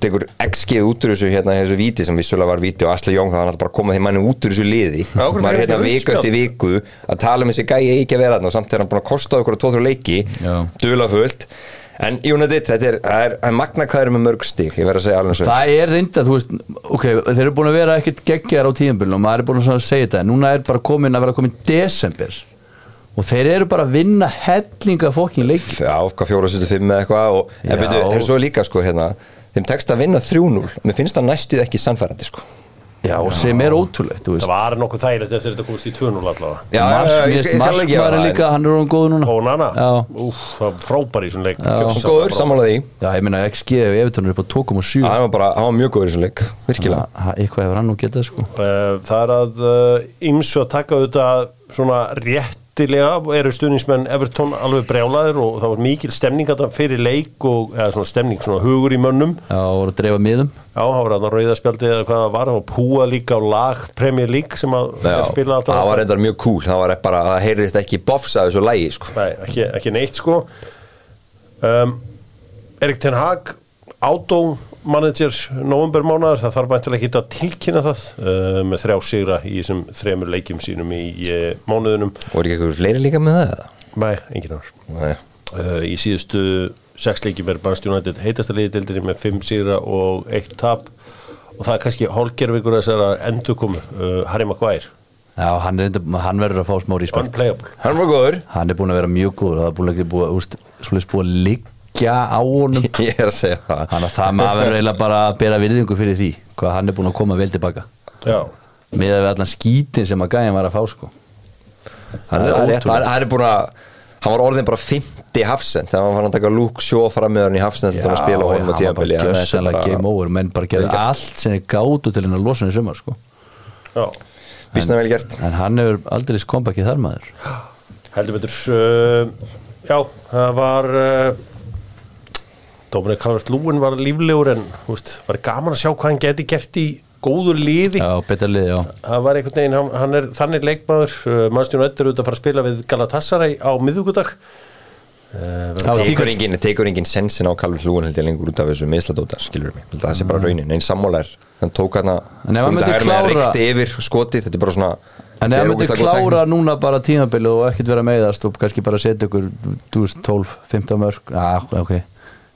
tekur XG út úr þessu hérna þessu víti sem vissulega var víti og Asli Jóng það var náttúrulega bara að koma því manni út úr þessu liði. Maður er hérna viku eftir viku að tala um þessi gæi ekki að vera þarna og samt er hann búin að kosta okkur að tvo þrjá leiki Já. dulafullt en United, þetta er, er, er magna hvað er með mörg stík, ég verð að segja alveg svo Það er reynda, þú veist, ok, þeir eru búin að vera ekkert geggjar á tíðanbílunum og maður er búin að segja þetta, en núna er bara komin að vera komin desember. Og þeir eru bara að vinna hellinga fokkin leiki. Já, fjóra, sýttu, fimm eða eitthvað og en byrju, er svo líka sko hérna þeim tekst að vinna 3-0, mér finnst það næstuð ekki sannfærandi sko. Já, og sem er ótrúlegt, Það var nokkuð þægilegt eftir þetta komast í 2-0 allavega. Já, Mars, já, já, ég mér skal- finnst ég skal ekki gefa Marsmaður það, líka, hann er orðin góður núna. Og Nana, það var frábær í svona leik. Góður, sammála því. Já, ég meina XG ef Evertón er upp á 2,7 hann var bara, hann var mjög góður í þessum leik, virkilega. Eitthvað hefur hann nú getað, sko. Eh, Það er að ymsu að taka auðvitað svona réttilega eru stuðningsmenn Everton alveg brjálaðir og það var mikil stemning að fyrir leik og eða svona stemning, svona hugur í mönnum. Já, og voru að dreifa miðum. Já, það var að rauðaspjaldi eða hvað það var það var púa líka á lag Premier League sem að Já, spila alltaf. það var reyndar mjög cool, það var bara, það heyrðist ekki bofs af þessu lægi sko. Nei, ekki, ekki neitt sko. Um, Erik Ten Hag Auto manager novembermánaðar, það þarf mæntilega ekki að tilkynna það uh, með þrjá sigra í þessum þremur leikjum sínum í uh, mánuðunum voru ekki eitthvað fleiri líka með það? Nei, engin ár Nei. uh, Í síðustu sex leikjum er Manchester United heitasta liði dildinni með fimm sigra og eitt tap. Og það er kannski hálfgerfingur þessar að endur komu uh, Harry Maguire, Já, hann, er, hann verður að fá smá respekt. Unplayable. Hann var góður. Hann er búin að vera mjög góður og það er búin að, búið, úst, svolítið búið að liggja á honum. Ég er að segja það. Þannig að það maður verður eiginlega bara að bera virðingu fyrir því hvað hann er búin að koma vel tilbaka Já, með við allan skítin sem að gæðin var að fá sko. Hann er, er er, rétt, ótrúlegt. hann, hann er búin að hann var orðin bara 50 hafsend. Þegar hann var að taka með hann í hafsend og spila honum á tíðanbili hann var bara game over. Menn bara gerði allt sem þið gátu til henni að losa henni sumar sko. Já. Býstna vel gert. en hann hefur aldrei skombakið þar maður. Heldur betur uh, já, það var uh, Dóminik Calvert Lúin var líflegur en húst, var gaman að sjá hvað hann geti gert í góður liði. Já, betur lið, já. Það var einhvern veginn, hann, hann er þannig leikmaður uh, mannstjónu öttur út að fara að spila við Galatasaray á miðugudag uh, Já, tekur tíkur- engin, tekur engin sensin á Calvin Lúin held ég lengur út af þessu misladóta skilur mig, að það sé bara raunin einn sammólar, hann tók hann En ef hann myndi klára- reykti yfir skotið, þetta er bara svona En ef þetta er hann myndi ógeðslega góð klára núna bara tímabilið og ekkert vera meðast og kannski bara setja ykkur 12, 15 mörg ah, ok,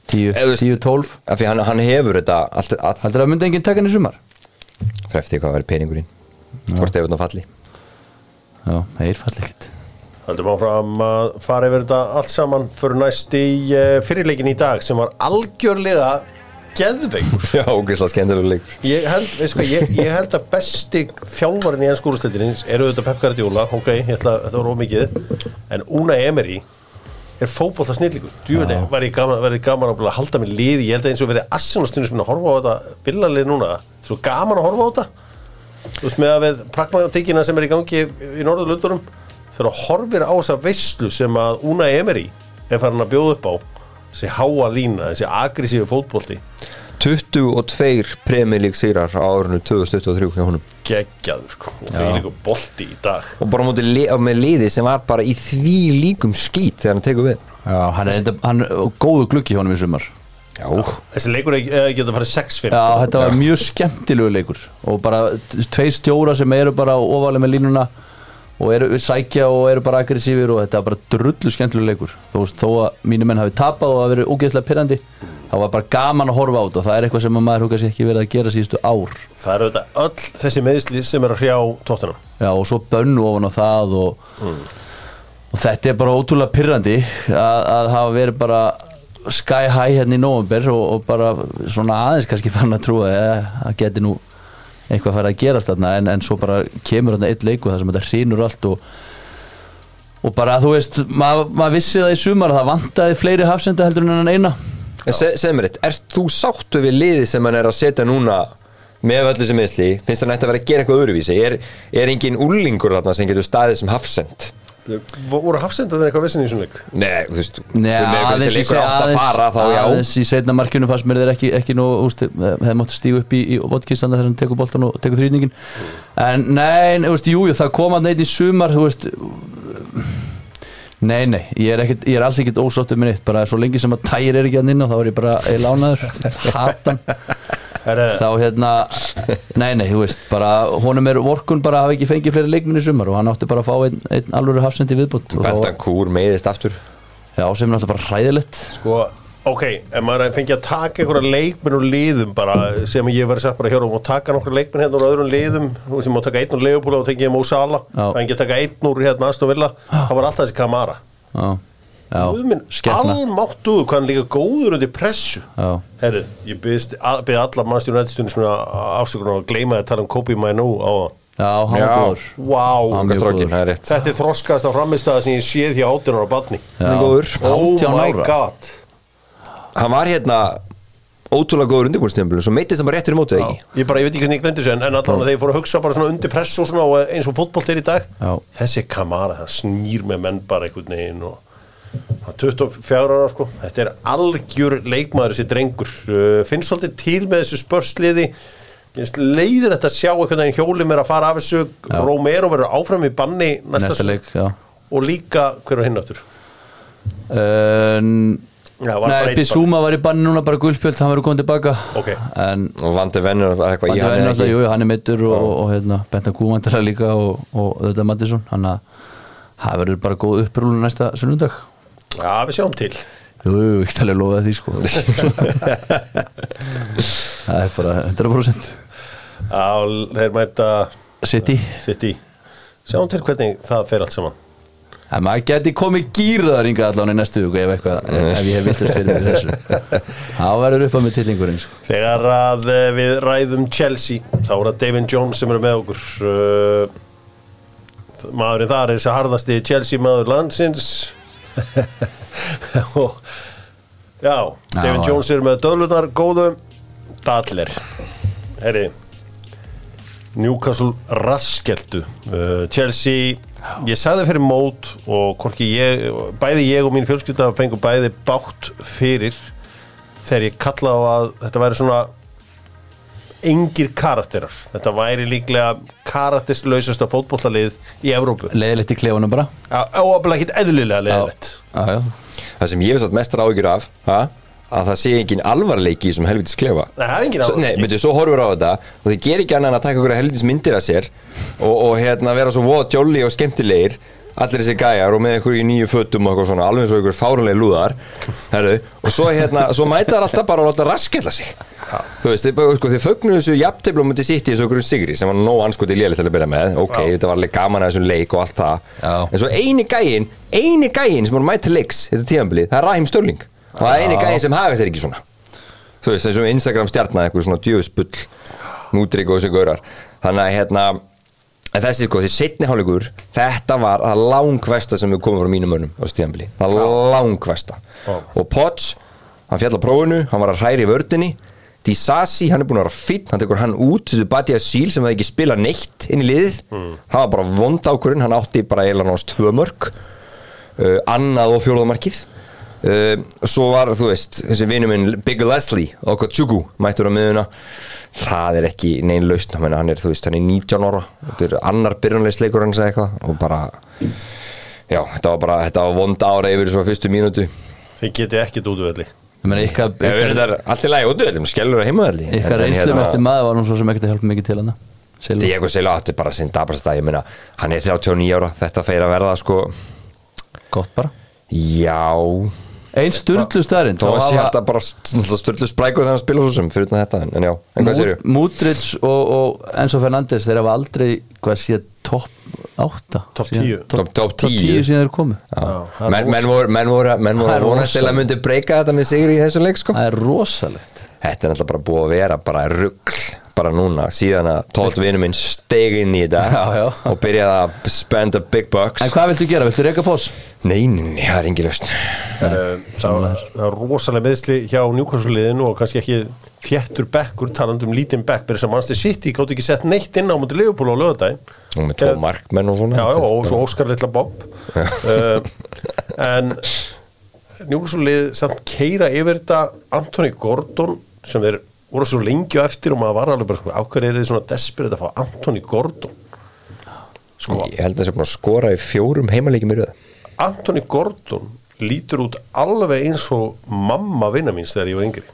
10, Eða þú veist- 10, 12 af því hann, hann hefur þetta allt, allt. Heldur að myndi enginn taka hann í sumar? frefti hvað verið peningurinn. Hvort hefur þetta falli. Já, þeir falli ekkert. Haldum áfram að fara yfir þetta allt saman fyrir næst í uh, fyrirleikin í dag sem var algjörlega geðveikur. Já, ógeðslega skemmtilega leik Ég ég, ég held að besti þjálfarinn í ennsku úrstildinni eru auðvitað Pep Guardiola, ok, ég ætla að þetta var ómikið en Una Emery er fótbolta snillíkur djúvöldi, verði gaman, verði gaman að halda með liði. Ég held að eins og verið assinastundum sem að horfa á þetta villalið núna, svo gaman að horfa á þetta. Þú veist með að við pragmatíkina sem er í gangi í norðurlundunum þegar að horfir á þessa veislu sem að Una Emery er farin að bjóða upp á þessi háa lína, þessi agressífi fótbolti 22 Premier League sigrar á árinu 2023 hjá honum. Geggjaður sko. Og það er líka bolti í dag. Og bara li, á með liði sem var bara í því líkum skít þegar hann tekur við. Já, hann er, enda, hann góðu gluggi hjá honum í sumar. Já, þessi leikur eh, geta farið 6-5 Já, þetta var mjög skemmtilegu leikur. Og bara tvei stjóra sem eru bara ofalega með línuna og eru sækja og eru bara aggressífir og þetta var bara drullu skemmtilegu leikur. Þó, þó að mínu menn hafi tapað og hafi verið ógeðslega pyrrandi það var bara gaman að horfa á þetta og það er eitthvað sem að maður hugað sér ekki verið að gera síðustu ár. Það er auðvitað öll þessi meðsli sem er að hrjá tóttunum Já, og svo bönnu ofan á það og, og þetta er bara ótrúlega pyrrandi að, að hafa verið bara sky high hérna í november og, og bara svona aðeins kannski fann að trúa að það geti nú eitthvað að fara að gerast þarna en, en svo bara kemur þarna eitt leiku þar sem þetta hrýnur allt og, og bara þú veist, maður mað vissi það í sumar að það vantaði fleiri hafsenda heldur en hann eina. Se, segð mér eitt, ert þú sáttu við liði sem hann er að setja núna með öllu sem meðsli, finnst hann ætti að vera að gera eitthvað öðruvísi, er, er engin úlingur þarna sem getur staðið sem hafsend voru hafsendaðin eitthvað vissin í svona leik? Nei, þú veist, aðeins í, leikur átt að aðeins, fara þá já. aðeins í setna markinu fannst mér þeir ekki, ekki nú, úst, hefði mátt stígu upp í, í vodkistanda þegar hann tekur boltan og tekur þrýningin en nei, þú veist, jú, jú, það kom að neitt í sumar þú veist Nei, nei, ég er, ekkit, ég er alls ekkit ósáttur með neitt bara svo lengi sem að tægir er ekki að inn og þá er ég bara ég lánaður, hatan þá hérna, nei, nei, þú veist bara, honum er vorkun bara að hafa ekki fengið fleiri leikminni sumar og hann átti bara að fá einn, einn alvöru hafsendi viðbútt og Benta þá, Kúr meiðist aftur. Já, sem er náttúrulega bara hræðilegt. Sko, ok, ef maður fengi að taka einhverja leikmenn úr liðum bara sem ég verið sett bara hér og taka nokkra leikmenn hérna úr öðrum liðum ég má taka einn úr Leopold og Salah. Já. það engi að taka einn úr hérna Aston Villa. Það var alltaf þessi Kamara. Já, almáttuðu hvað hann líka góður undir pressu. Já, Herru, ég byrði alla mannstjónu rættstjónu sem er afsökunar að gleyma að tala um Kobe Mainu á já, hann góður. Það er rétt. Þetta er þroskast á framistæða sem ég séð hjá 18 ára badni er. Oh 18 my god. Hann var hérna ótrúlega góður undirbúrstíðanbílu svo meittist hann bara réttur í mótið ekki? Ég bara, ég veit ekki hvernig ég glendi þessu en, en allan að þeir fóru að hugsa bara svona undir pressu og svona og eins og fótbolt er í dag. Já. Þessi Kamara, það snýr með menn bara einhvern veginn og 24 ára sko. Þetta er algjör leikmaður þessi drengur. Uh, finnst svolítið til með þessu spörsliði. Leiðir þetta að sjá einhvern veginn hjóli mér að fara af þessu. Romero verður áfram í banni næsta, Næsta leik, já. Og líka hver var hinn áttur uh, bara Nei, Bissúma var í banni núna bara guldspjöld, hann verður komið tilbaka. Ok. En og vandi vennur var eitthvað Bandi í hann Venn eða alltaf, ekki? jú, hann er mittur og, og, og hérna, Benta Kúvandalega líka og, og þetta Mattisson. Hann að það verður bara góð upprúlu næsta sunnundag Já, við sjáum til. Jú, talið að lofa því sko. Það er bara 100% Já, þeir mæta City. Í Sjáum til hvernig það fer allt saman. En maður geti komið gýrðar yngar allan í næstu viku ef, ef ég hef villast fyrir í þessu. Þá verður upp á mig tillingurinn sko. Þegar að eh, við ræðum Chelsea þá er það David Jones sem er með okkur. Uh, maðurinn þar er þessi harðasti Chelsea maður landsins og já, já. Jones er með döðlunar góðu. Dadler Herri Newcastle raskeltu. Uh, Chelsea ég sagði fyrir mót og ég bæði ég og mín fjölskylda fengur bæði bátt fyrir þegar ég kalla á að þetta væri svona engir karakterar. Þetta væri líklega karakterslausasta fótbollalið í Evrópu. Leiðilegt í klefunum bara. Áafnilega ekkit eðlilega leðilegt já, já. það sem ég hef satt mestra ágjur af ha? að það sé engin alvarleiki í þessum helvitis klefa. Nei, það er engin Svo, nei, alvarleiki. betur, svo horfur á þetta. Og þið gerir ekki annað en að taka ykkur helvitis myndir af sér og, og hérna vera svo voða jolly og skemmtilegir allir þessi gæjar og með í nýju fötum og eitthvað svona, alveg eins og ykkur fárunlega lúðar. Herru, og svo hérna, svo mæta þær alltaf bara og alltaf raskella sig þú veist, sko, þið fögnuðu þessu jafnteflu og myndi sitt í þessu ykkur sigri sem var nóg anskoti lélitt til að byrja með. Ok, þetta var alveg gaman að þessum leik og allt það. Já. en svo eini gæin, eini gæin sem voru mæta leiks, þetta tíðanbilið, það er Rahim Störling og það er eini gæin sem haga sér ekki svona. Þú veist, og Instagram stjarnar eitthvað svona djöfusbull nútrygg og þessi gaurar. Þannig að hérna en þessi sko, því setni hálfleikur þetta var það langvesta sem við komum frá hann hann Disasi, hann er búin að vera finn, hann tekur hann út þessu Batia Síl sem hefði ekki spilað neitt inn í liðið, það var bara vond ákvörðin hann átti bara eiginlega náttúrulega tvö mörg uh, annað og fjóruðamarkið uh, svo var þú veist þessi vinur minn Big Leslie tjúku mættur á miðuna það er ekki neinn lausn hann, hann er þú veist hann er 19 ára þetta er annar byrjunleisleikur hans eða eitthvað og bara já þetta var bara þetta var vond ára yfir svo fyrstu mínútu. Þið geti ekkit útvelli Ég meina, ykkar, ég verður ykkar, þetta allt í lagi útvöldum skellur að heimaðalli ykkar reynslum eftir maður var nú svo sem ekkert að hjálpa mikið til Silva. Diego Silva átti bara sinn dabrast að ég meina hann er 39 ára þetta feir að verða sko. Gott bara. Já. Einn sturlu stærinn þá var sér alltaf bara störlu sprækur þegar hann spila sem fyrir þetta en, já, en hvað sér Múdrits og, og Enzo Fernandes þeir hafa aldrei hvað sé topp 8 Topp 10. Topp- topp 10. síðan þeir komu menn, menn voru, menn voru, menn voru vonast til að myndi breyka þetta með sigri í þessu leik sko. það er rosalegt þetta er náttúrulega bara búið að vera bara rugg bara núna, síðan að tótt vinnu minn steg inn í þetta Já, já. og byrjaði að spend the big bucks. En hvað viltu gera? Viltu reyka pós? nei, nei, nei, það er engin löst það var það var rosalega meðsli hjá njúkvæmsuliðinu og kannski ekki þjættur bekkur talandi um lítinn bekk sem Manchester City gátt ekki sett neitt inn á mútið Leopold á lögadaginn og með tvo markmenn og svona. Já, já, og svo Óskar litla Bob. Uh, en njúkvæmsulið samt keira yfir þetta Anthony Gordon sem þeir voru svo lengi á eftir og maður var alveg bara sko, hverju er þið svona desperate að fá Anthony Gordon? Sko, ég held að það sé að skora í fjórum heimaleikjum í röð. Anthony Gordon lítur út alveg eins og mamma vinna míns þegar ég var yngri.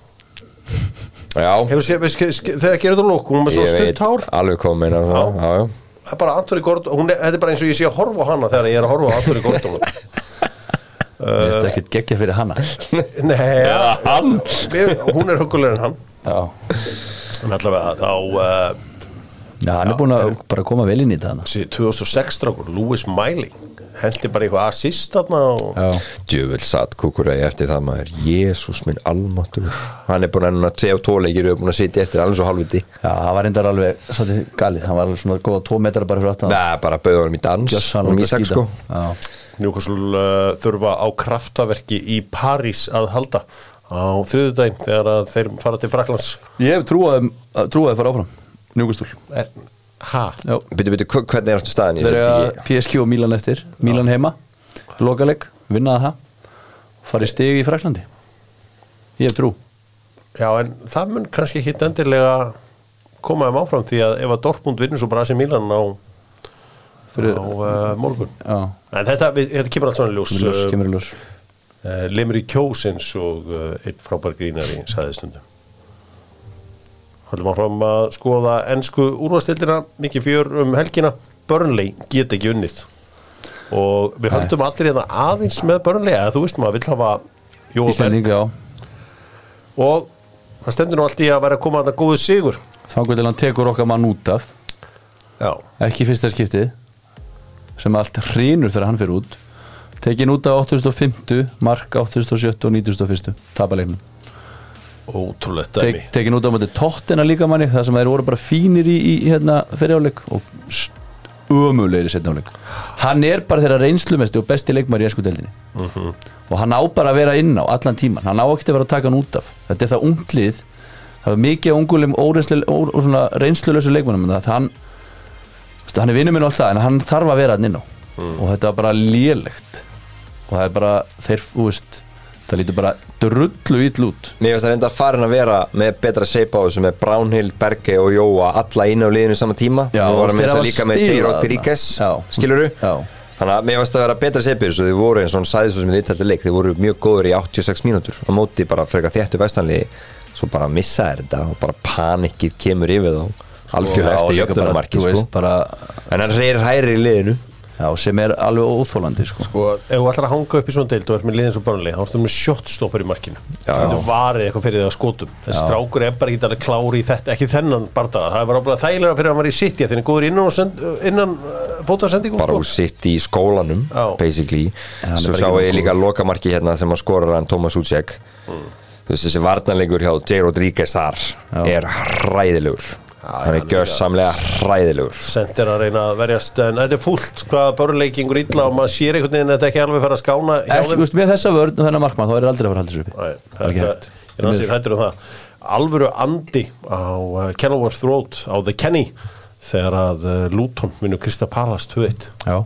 Séð, veist, þegar gerir þetta lók, hún er með svo ég stutt hár. alveg þú svona, já, já. Það bara þetta er bara eins og ég sé að horfa á hana þegar ég er að horfa á Anthony Gordon Mér finnst ekkert geggja fyrir hana. Nei, ja, hann. Við, hún er hugulegur en hann. Já, en allavega þá uh, Já hann er búin að bara koma vel inn í þetta hana sí, 2006 strákur, Lewis Miley hendi bara eitthvað assist þarna og Djöfull satt kukurei eftir það maður. Jésús minn almatur Hann er búin að og tóleikir og búin að sitja eftir alveg svo halvviti Já, það var reyndar alveg svolítið galið, hann var alveg svona góða tvo metrar bara fyrir aftan. Nei, bara bauða honum í dans Gjössan og út að Ísak skýta sko. Newcastle uh, þurfa á kraftaverki í París að halda á þriðudaginn þegar að þeir fara til Fraklands Ég hef trúið að trúið að fara áfram Njúkustúl Byttu, byttu, hvernig er í þeir þessu eru? PSG og Milan eftir. Milan heima, lokaleg, vinnaða það. Farið stig í Fraklandi Ég hef trú. Já, en það mun kannski ekki endilega koma þeim áfram því að ef að Dortmund vinnur svo bara AC Milan á, Fyrir- á uh, morgun. Já, En þetta, við, þetta kemur allt svona í ljós ljós, kemur í ljós. uh, Lemur í kjósins og uh, einn frábær grínari sagði stundum Haldum áfram að skoða ennsku úrvastildina mikið fjör um helgina. Burnley get ekki unnið. Og við höldum allir hérna aðeins með Burnley að þú veist maður vill hafa Jóa Berg Íslanding, já. Og það stendur nú allt í að vera að koma að það góðu sigur. Þá til hann tekur okkar mann út af. Já, ekki fyrsta skiptið sem allt hrýnur þegar hann fyrir út. Tekin út af 850 mark 870 og 901 tapalegnum ótrúlegt Tek, dæmi tekin út af móti tóttina líka manni það sem þeir voru bara fínir í, í hérna fyriráleik og ömulegri setnáleik hann er bara þeirra reynslumesti og besti leikmar í esku deildinni og hann á bara að vera inn á allan tíman hann á ekkert að vera að taka hann út af. Þetta er það unglið það er mikið ungulegum og svona reynslulösu leikmannum það hann Veistu, hann er vinnur minn og alltaf en hann þarf að vera hann inn á. Og þetta var bara lélegt. Og það er bara þeir, þú veist það lítur bara drullu ill út Mér finnst það reynda að farin að vera með betra shape á þessu með Brownhill, Berge og Jóa alla inn á liðinu saman tíma Já, Við vorum þess að líka með spilað J. þarna. Rodríguez Já. skiluru Já. Þannig að mér finnst það að vera betra shape í þessu þau voru eins og hann sæði svo sem við viðtælti leik þau voru mjög góður í 86 mínútur á móti bara frekar þéttu vestanliði svo bara missa þetta og bara panikið kemur yfir þá algjörlega Já, eftir þú sko. en hann reyr hæri í liðinu já, sem er alveg óþólandi sko. og ef þú ætlar að hanga upp í svona deild og er með liðin svo börnlega, þá ertu með shotstopper í markinu. Já. þetta varið eitthvað fyrir það að skotum. Þessi strákur er bara ekki alveg klári í þetta ekki þennan bardaga, það var bara þægilega fyrir að hann var í City þannig góður innan, og send, innan uh, fótasendingum bara úr sitt í skólanum Já. basically. Hann er svo sá ég líka lokamarki hérna sem að skora hann Thomas Ucek veist þessi varnarleikur hjá J. Rodríguez þar er hræðilegur hann er gjörsamlega hræðilegur. Sendir að reyna að verjast en þetta er fúlt hvað börnleikingur illa og maður sér einhvern veginn að þetta ekki alveg fara að skána hjá ekki, veist, með þessa vörn og þennan markmann þá er aldrei að fara að halda sér uppi Það er er um það. Alvöru andi á uh, Kenilworth Road á The Kenny þegar að uh, Luton vinnur Krista Palast 2-1 já,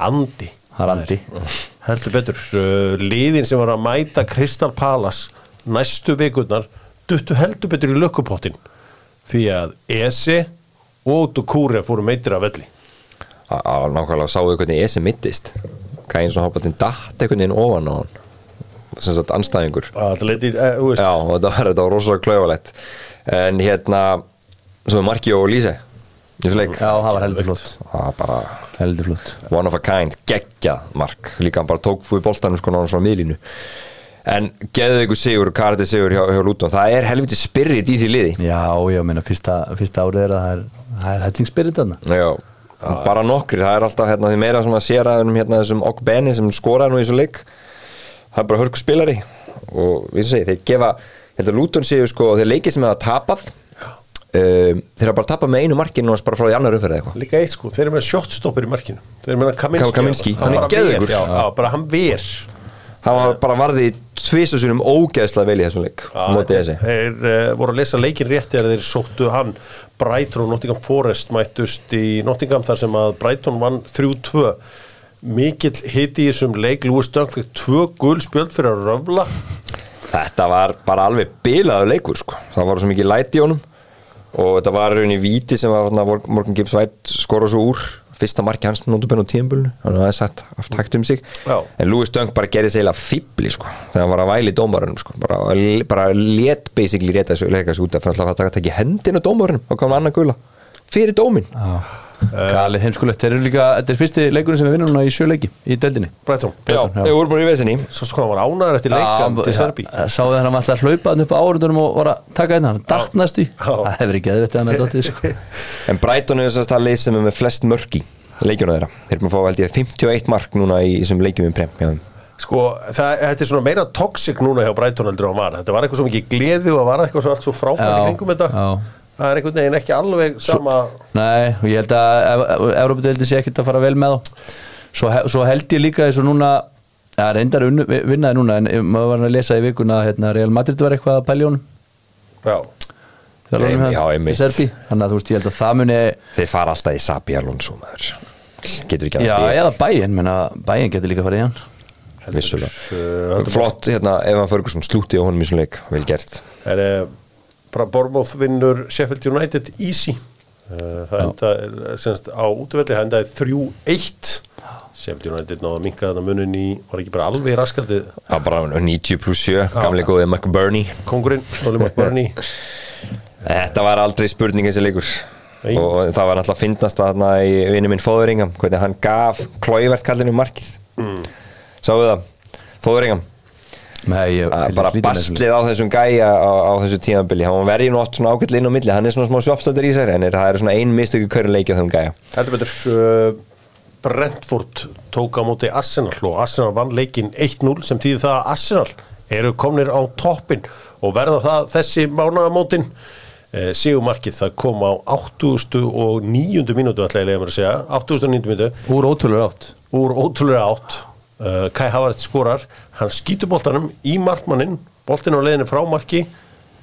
andi. Það er andi. Heldur betur uh, liðin sem var að mæta Crystal Palace næstu vikurnar duttu heldur betur í lökkupottin því að Ese og Dukure fóru meitir af velli. Á- á, nákvæmlega sáðu hvernig Esi mittist gæðin svona hálfbættin datt einhvern veginn ofan á hann. Sem sagt anstæðingur uh, þú veist, já og þetta var, þetta var rosalega klauvalegt en hérna svo er Marki og Líse já, það var heldur flott. Það var bara heldur flott. one of a kind, geggjað mark. Líka hann bara tók fyrir boltanum sko náttúrulega frá miðlínu en geðu ykkur sigur, kartið sigur hjá, hjá Luton það er helviti spyrrit í því liði. Já, já, meina, fyrsta, fyrsta árið er að það er, það er hellingsspyrir þarna. Já, bara nokkri, það er alltaf hérna, því meira sem að sér að um, hérna, þessum Ogbenni sem skoraði nú í þessu leik. Það er bara hörku spilari. Og við segi, þeir gefa að Luton séu sko, þeir leikið sem hefða tapað um, þeir hafa bara tapað með einu markinu og bara frá því annar umferð eða eitthvað. Líka eitt sko, þeir eru með shotstopper í markinu. Þeir eru með Kaminski, Kaminski, hann hann er já, bara hann ver hann var bara varði tvisasunum ógeðslega vel í þessum leik þeir uh, voru að lesa leikin rétt þegar þeir sóttu hann. Brighton og Nottingham Forest mættust í Nottingham þar sem að Brighton vann 3-2 mikill hiti í þessum leik. Lúi Stöng fikk tvö gul spjöld fyrir að röfla. Þetta var bara alveg bilaður leikur sko. það var svo mikið læti í honum. Og þetta var rauninni víti sem var Morgan Gibbs White skora svo úr fyrsta marki hans notabenn á tíðanbölinu hann hafði sagt haft hægt um sig. Já. en Louis Dunk bara gerði sig eiginlega fíbli sko, þegar hann var að væli dómarunum sko, bara, bara let basically rétta þessu leika þessu út af fyrir að taka ekki hendina dómarunum og kom hann annar gula fyrir dómin Galið heimskulegt, þeir eru líka, þetta er fyrsti leikurinn sem við vinnum núna í sjö leiki í deildinni. Brighton Brighton, já. Ég voru bara í vesinni. Sástu hvað hann var ánæður eftir leikan til Serbi Sáðu þegar hann alltaf að hlaupa hann upp á árundunum og var að taka einn hann, dartnast í Já. Það hefur ekki eðvitt að hann er dottið sko. En Brighton er þess að það lið sem er með flest mörki leikjuna þeirra, þeir eru með að fá held ég 51 mark núna í þessum leikjum í prem hjá þeim. Sko, það, þetta er svona meira toxic núna hjá Brighton heldur en hann var. Þetta var eitthvað svo mikið gleði og það var eitthvað svo allt svo frábært í Já, kringum þetta. já. Það er einhvern veginn ekki alveg sama Nei, og ég held að Európa-deildin sé ekkert að fara vel með þá. Svo, svo held ég líka eins og núna Það er unnu- vinnaði núna en maður var að lesa í vikuna að hérna, Real Madrid var eitthvað að pælja honum. Já, Já, þannig að þú veist ég held að það muni Þeir fara alltaf í Sabi Alonso getur ekki Já, að bíða. eða bæinn, menna bæinn getur líka farið í hann. Vissulega. Uh, Flott, hérna, Evan Ferguson slúti á honum í svona leik, vel gert. Er uh, bara Bormóð vinnur Sheffield United easy. Uh, Það enda semst á útvelli, það endaði 3-1 Sheffield United náða að minka þarna munin í, var ekki bara alveg raskandi? Það var bara 90 pluss 7, gamli góði Mark Burney. Kongurinn, Oli McBurney Þetta var aldrei spurning þessi leikur. Nei. og það var náttúrulega að finnast þarna í vinnu minn Fóðuringam, hvernig hann gaf klóivert kallinu markið. Mm. Sáðu það, Fóðuringam Nei, bara bastlið á þessum gæja á, á þessu tímabili, hann verði nú oft svona ágætli inn á milli, hann er svona smá sjópstöldur í sér en er, það er svona ein mistöku körleiki á þeim gæja Heldur betur uh, Brentford tók á móti Arsenal og Arsenal vann leikinn 1-0 sem tíði það að Arsenal eru komnir á toppin og verða það þessi mánaðamótin uh, Sigumarkið það kom á 80. og 9. mínútu ætla ég að mér að segja 80. og 9. mínútu Úr ótrúlega átt úr ótrúlega átt uh, Kai Havertz skorar. Hann skýtur boltanum í markmannin boltin á leiðinu frá marki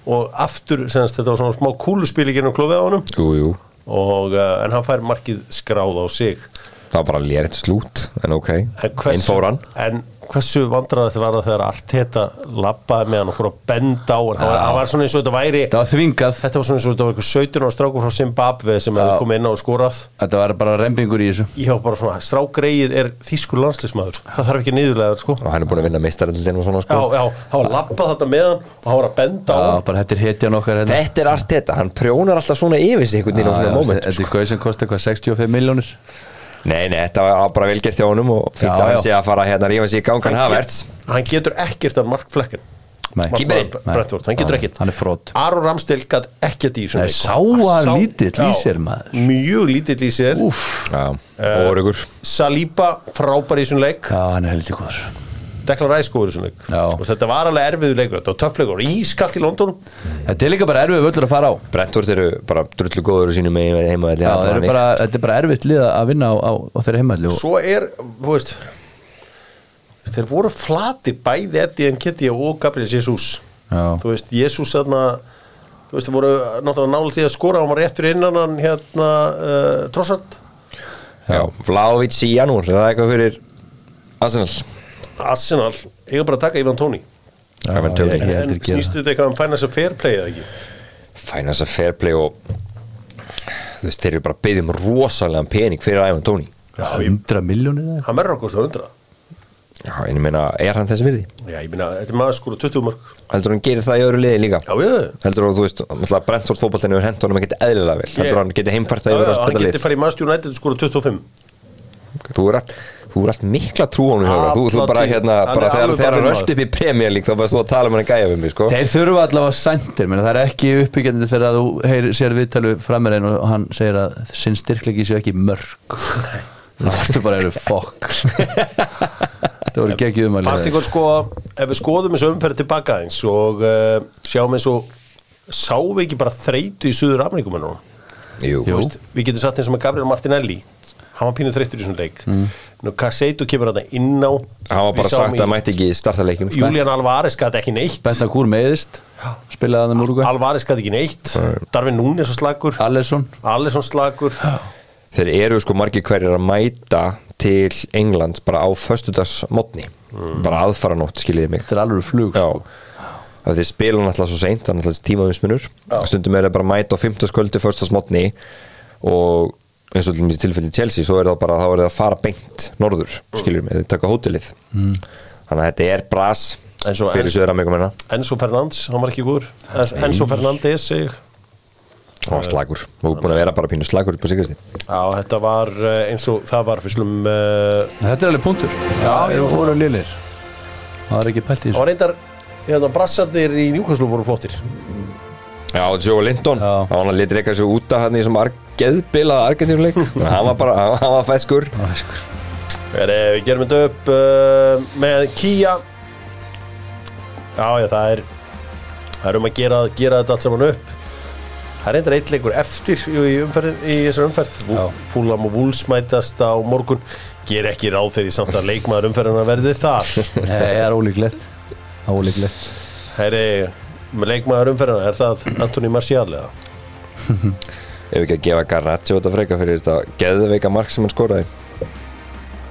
og aftur, senast þetta var svona smá kúluspil í gennum klófið á honum. Jú, jú, og, uh, en hann fær markið skráð á sig það var bara léritt slút en ok, En hversu- inn fór hann. En hversu vandræði þetta var það þegar Arteta labbaði með hann og fór að benda á hann, hann, var, hann var svona eins og þetta væri Það var þvingað. Þetta var svona eins og þetta var eitthvað 17 ára strákur frá Zimbabwe sem hefði komið inn á og skorað. Þetta var bara rempingur í þessu. Ég hafa bara svona, strákreið er þýskur landslismæður, það þarf ekki niðurlega sko. og hann er búin að vinna meistarallin og svona já, sko. Já, hann var labbað þetta með hann og hann var að benda á Já, hann. bara þetta er hetjan okkar hérna. Þetta er allt þetta, hann prjónar alltaf svona yfir sig einhvern veginn á Já, svona já, moment Þetta er gauð sem kostar hvað 65 miljónir Nei, nei, þetta var bara velgert hjá honum og fínt Já, að hann sé að fara hérna að rífa sig í gangan Havertz hann getur ekkert af Mark Flecken Nei. Kýperinn? Brentford, hann getur ekkert. Hann er frott Aron Ramstil gætt ekkert í þessum Nei, leik. sá hann Sá- lítill í sér, maður. mjög lítill í sér. Já, órugur Saliba frábær í þessum leik. Já, hann er heldur góður Declan Rice góður í þessum leik. Og þetta var alveg erfiður leikur. Þetta var töffleikur, ískallt í London. Þetta er líka bara erfið völlur að fara á. Brentford eru bara drullu góður í sínum með heima Já, þeir eru bara, þetta er bara erfitt lið að vinna á, á, á þeirra heimalli og svo er, þú veist þeir voru flati bæði Eddie Nketiah og Gabriel Jesus. Já. þú veist, Jesus þarna þú veist, þeir voru náttúrulega nálega því að skora. Hann var rétt fyrir innan hann hérna uh, Trossard. Já, Vlaovic í janúr, er það eitthvað fyrir Arsenal Arsenal, eiga bara að taka Ivan Tóni. Snýstu þetta eitthvað um finance fair play eða ekki? Finance a fair play og þú veist, þeir eru bara beðið um rosalega pening fyrir Ivan Tóni. Já, ég, 100 miljónir eða? Hann verður að kosta 100 Já, en ég meina, er hann þessi virði? Já, ég meina, þetta er maður skora 20 mörg Heldur hann gerir það í öðru liði líka? Já, ég Heldur þú, þú veist, alltaf Brentford fótballtinu er hendur honum ekkert eðlilega vel. Heldur hann geti heimfært það yfir að hann spila getur lið farið í Manchester United og skora 25 Þú er allt Þú er allt mikla trú á hann Þú, þú bara hérna, bara er þegar, hann bara rölt upp í Premier League þá varst þú að tala um hann að gæja við mig, sko. Þeir þurfa allavega sæntir, menn það er ekki uppbyggjandi þegar þú heyr, sér viðtalu framir einn og hann segir að sinn styrklegi séu ekki mörg. Það varstu bara eru fokk. Það voru geggið um að ykkur sko, ef við skoðum þessu umferð tilbaka eins og uh, sjáum eins og sáum við ekki bara þreytu í Suður veist, við getum satt eins og með Gabriel Martinelli hann var pínu þreytur í þessum leik. Mm. nú Caseitu kemur þetta inn á. Hann var bara sagt að hann mætti ekki starta leikjum sko. Julian Alvarez gæti ekki neitt. Benta Kúr meðist spilaði hann um Úrugvæ Alvarez gæti ekki neitt. Darvin Núnes og slagur Allesson Alisson. Slagur Þeir eru sko margir hverjir að mæta til Englands bara á föstudagsmotni bara aðfaranótt skiljiði mig. Þetta er alveg flug Já, sko. af því þeir spila náttúrulega svo seint það er náttúrulega tímavinsmunur stundum er það bara að mæta á 15 sköldu föstudagsmotni og eins og til tilfelli Chelsea svo er það bara, þá er það að fara beint norður, skilur mig, þau taka hótelið. Þannig að þetta er bras og- fyrir söður Amerikumina Enzo Fernandes, hann var ekki góður. Enzo Fernandes seg og hann var slagur, og búin að vera bara pínu slagur upp á sigursti Já, þetta var eh, eins og það var fyrir slum uh, Þetta er alveg punktur. Já, við vorum liðlir Það var ekki pælt í þessu. Reyndar hérna, brassandir í Newcastle voru flottir. Já, Joe Linton, Já. hann var að leta reyka sig út af hann í þessum ar geðbilað argentínuleik hann var bara, hann- var feskur. Er, eh, Við gerum þetta upp uh, með Kia. Já, já, það er það er um að gera, gera þetta allt saman upp. Það er reyndar eitt leikur eftir í, í, umferð, í þessar umferð. Fúlam og Vúls mætast á morgun. Ger ekki ráð fyrir samt að leikmaður umferðina verði þar. Nei, það er ólíklegt. Ólíklegt. Herri, með leikmaður umferðina er það Antoni Marcial eða? ef ekki að gefa Garnaccio þetta freka fyrir þetta geðveika mark sem hann skoraði.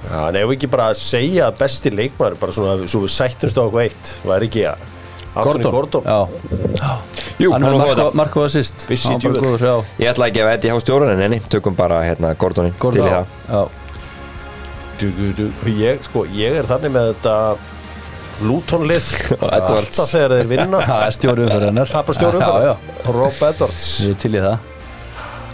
Já, en ef við ekki bara að segja að besti leikmaður bara svona, svo við sættumst á eitthvað eitt var ekki að Gordon. Já, Jú, hann var djúvel. góður, já. Ég ætla ekki að gefa Eddie Há stjóran en enni. Tökum bara hérna Gordonin til í Gordon, það já. Du, du, du. Ég, sko, ég er þannig með þetta Luton-lið. Og Edwards. Alltaf þegar þeir vinna. Það er stjórið fyrir hennar Það Já, já, Rob Edwards. Til í það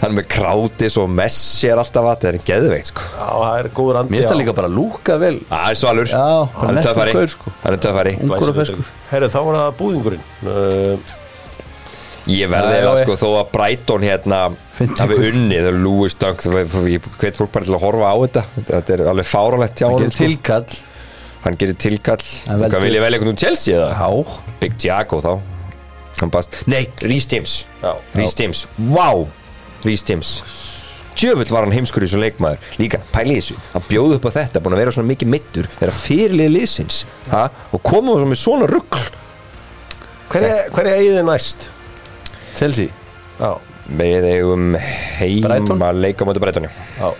Hann með Krautis og Messi er alltaf að þetta er geðveikt sko. Já, það er góður andi Mér finnst það líka bara lúka vel. Það er svalur. Já, bara Hann er nettur töffari. gaur, sko. Hann er töffari. Ungur og feskur. Herru, þá var það búðingurinn. Uh, Ég verði Já, eða já, sko þó að Brighton hérna Fyndi hafi unnið og Lewis Dunk þú veit, ég hvet fólk bara til að horfa á þetta. Þetta er alveg fáralegt hjá Það honum gerir sko. tilkall. Hann gerir tilkall. Hann veldur- hvað vil ég velja einhvern um Chelsea eða? Já. Big Tiago þá. Hann bast nei, Rhys James. Já. Rhys James, wow Rhys James. Tjöfull var hann heimskur í þessu leikmaður. Líka, pæli í þessu, að bjóða upp á þetta Búin að vera svona mikið mittur Vera fyrirlið liðsins. Ha? Og koma með svona rugg Hverja hver eigið þið næst? Chelsea? Við eigum heima leika á móti Breitoni já.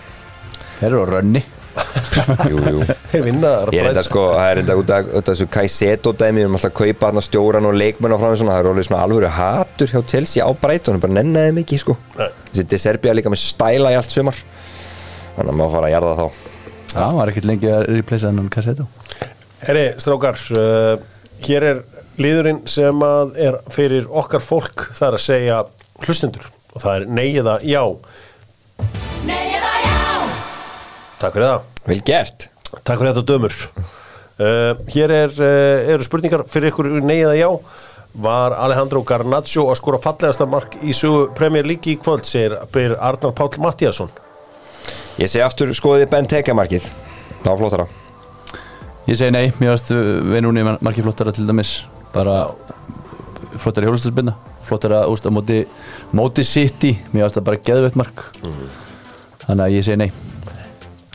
Þeir eru á rönni. Jú, jú. Þeir vinna Ég er enda sko, það er enda út af þessu Kaiseto dæmi, við erum alltaf að kaupa hann stjóran og leikmenn og frá því svona, það er alveg svona alvöru hatur hjá Chelsea á Brighton, bara nennaði mikið sko. Nei. Þessi De Serbia líka með stæla í allt sumar. Þannig að maður fara að jarða þá. Já, hann var ekkert lengi að replacea hann Cassetto. Herri, strákar uh, Hér er liðurinn sem að er fyrir okkar fólk Það er að segja hlustendur. Og það er nei eða já Takk fyrir það. Vel gert. Takk fyrir þetta dömur. Uh, Hér er, uh, eru spurningar fyrir ykkur nei eða já Var Alejandro Garnaccio að skora fallegasta mark í sögu Premier League í kvöld segir byr Arnar Páll Mattíasson Ég segi aftur, skoðið Benteke markið. Það var flottara. Ég segi nei, mér varst við núni margir flottara til dæmis. Bara flottara hjólustusbyrna flottara úst á móti móti City, mér varst það bara geðveitt mark. Þannig að ég segi nei.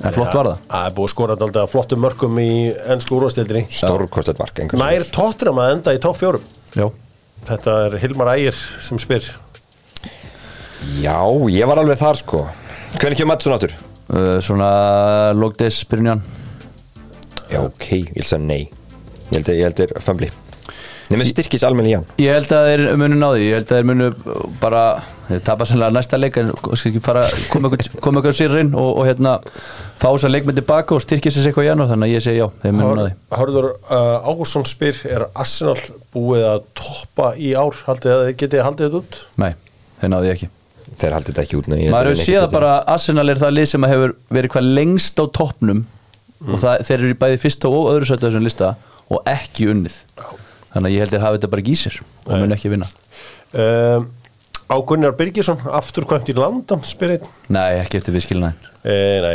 En flott var það. Það er búið að skora alltaf flottum mörkum í ennsku úrvastildinni Stórkostet mark Nær er. tóttunum að enda í topp fjórum Já, Þetta er Hilmar Ægir sem spyr. Já, ég var alveg þar sko. Hvernig kemur Mattsson áttur? uh, svona Logdes Brynjan Já, ok, ég vil segja nei. Ég held að ég held að fömbli Nefnir styrkis almenni í hann. Ég held að þeir munu náði, ég held að þeir munu bara, þeir tapa sannlega næsta leik en ekki fara, koma ykkur, koma ykkur sér inn og, og hérna fá þess að leikmynd tilbaka og styrkja sér eitthvað í janúar. Þannig að ég segi já, þeir munu náði Hörður uh, Ágússon spyr Er Arsenal búið að toppa í ár? Haldið að þið getið haldið þetta út? Nei, þeir náði ekki. Þeir haldið þetta ekki út nei, ég held maður að hefur séð neitt að bara Arsenal er það lið sem hefur verið hvað lengst á toppnum og það, þeir eru í bæði fyrsta og öðru sættu þessum lista og ekki unnið þannig að ég held að hafi þetta bara sér og mun ekki vinna. Uh, á Gunnar Birgisson Aftur kvæmt í landan spyr einn. Nei, ekki eftir viðskilnaðin eh, er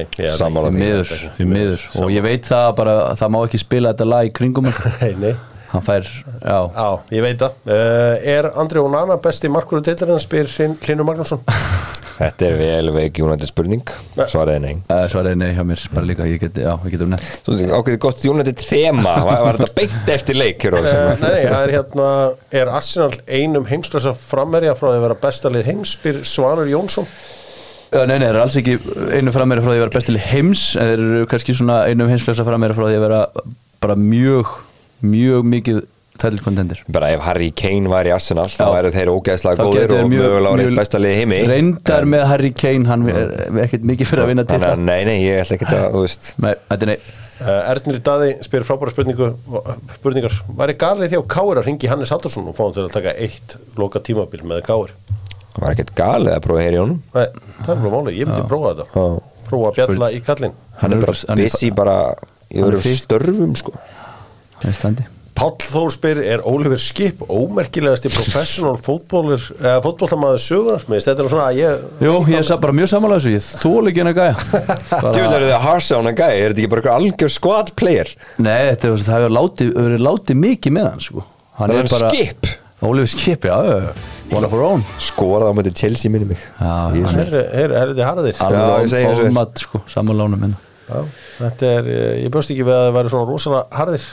því því. miður, því miður. Og ég veit það bara, það má ekki spila þetta lag í kringum hann. Nei, nei. Hann fær, já, Já, ég veit það. Uh, Er Andri Onana besti markvöru deildarinn spyr Hlynur Magnússon Þetta er vel veik United spurning. Svaraði nei. Uh, svaraði nei hjá mér bara líka, ég get, já, ég getum nefnt. Þú veist, ákveðið gott United þema Var, var þetta beint eftir leik hér og uh, Nei, það er hérna Er Arsenal einum heimslösa frammerja frá því að vera bestalið heims? Spyr Svanur Jónsson. Já, nei, nei, það er alls ekki einu frammeira frá því að vera best til heims. En þeir eru kannski svona einum heimsklösa frammeira frá því að vera bara mjög, mjög mikið title contender bara ef Harry Kane var í Arsenal þá væru þeir ógeðslega góðir og mjög- mögulega mjög- besta liði í heimi. reyndar En- með Harry Kane hann er ekkert mikið fyrir að vinna til Þannig að nei, nei, ég ætla ekki að, þú veist. Nei, þetta er nei. Uh, Ernir Daði spyr frábæra spurningu spurningar, væri galið því á Káir að ringi Hannes Haldursson og fá hann til að taka eitt loka tímabil með Káir Það var ekkert galið að prófa að heyra í honum? Nei, það er bara máli, ég myndi prófa þetta. Já. prófa að bjalla í kallinn. Hann er bara busy bara í öðrum störfum sko. Það standi Páll Þór spyr, er Oliver Skip ómerkilegasti professional fótbólir eða fótbóltamaður sögunar með þetta er svona að ég Jú, ég er bara mjög samanlega þessu Ég þóla ekki hennar gæja. Djúvel bara, eru þið að harsa hann að gæði, er þetta ekki bara eitthvað algjör squad player? Nei, þetta er, það hefur látið, verið látið mikið með hann sko. Hann Það er er bara skip? Ólífi Skip, já. One of our own. Skorað á mæti Chelsea minni mig. Já, hann er herri, herri, harðir. Alveg mat, sko, samanlánum minna. Já, þetta er, eh, ég bjóst ekki við að það væri svona rosalega harðir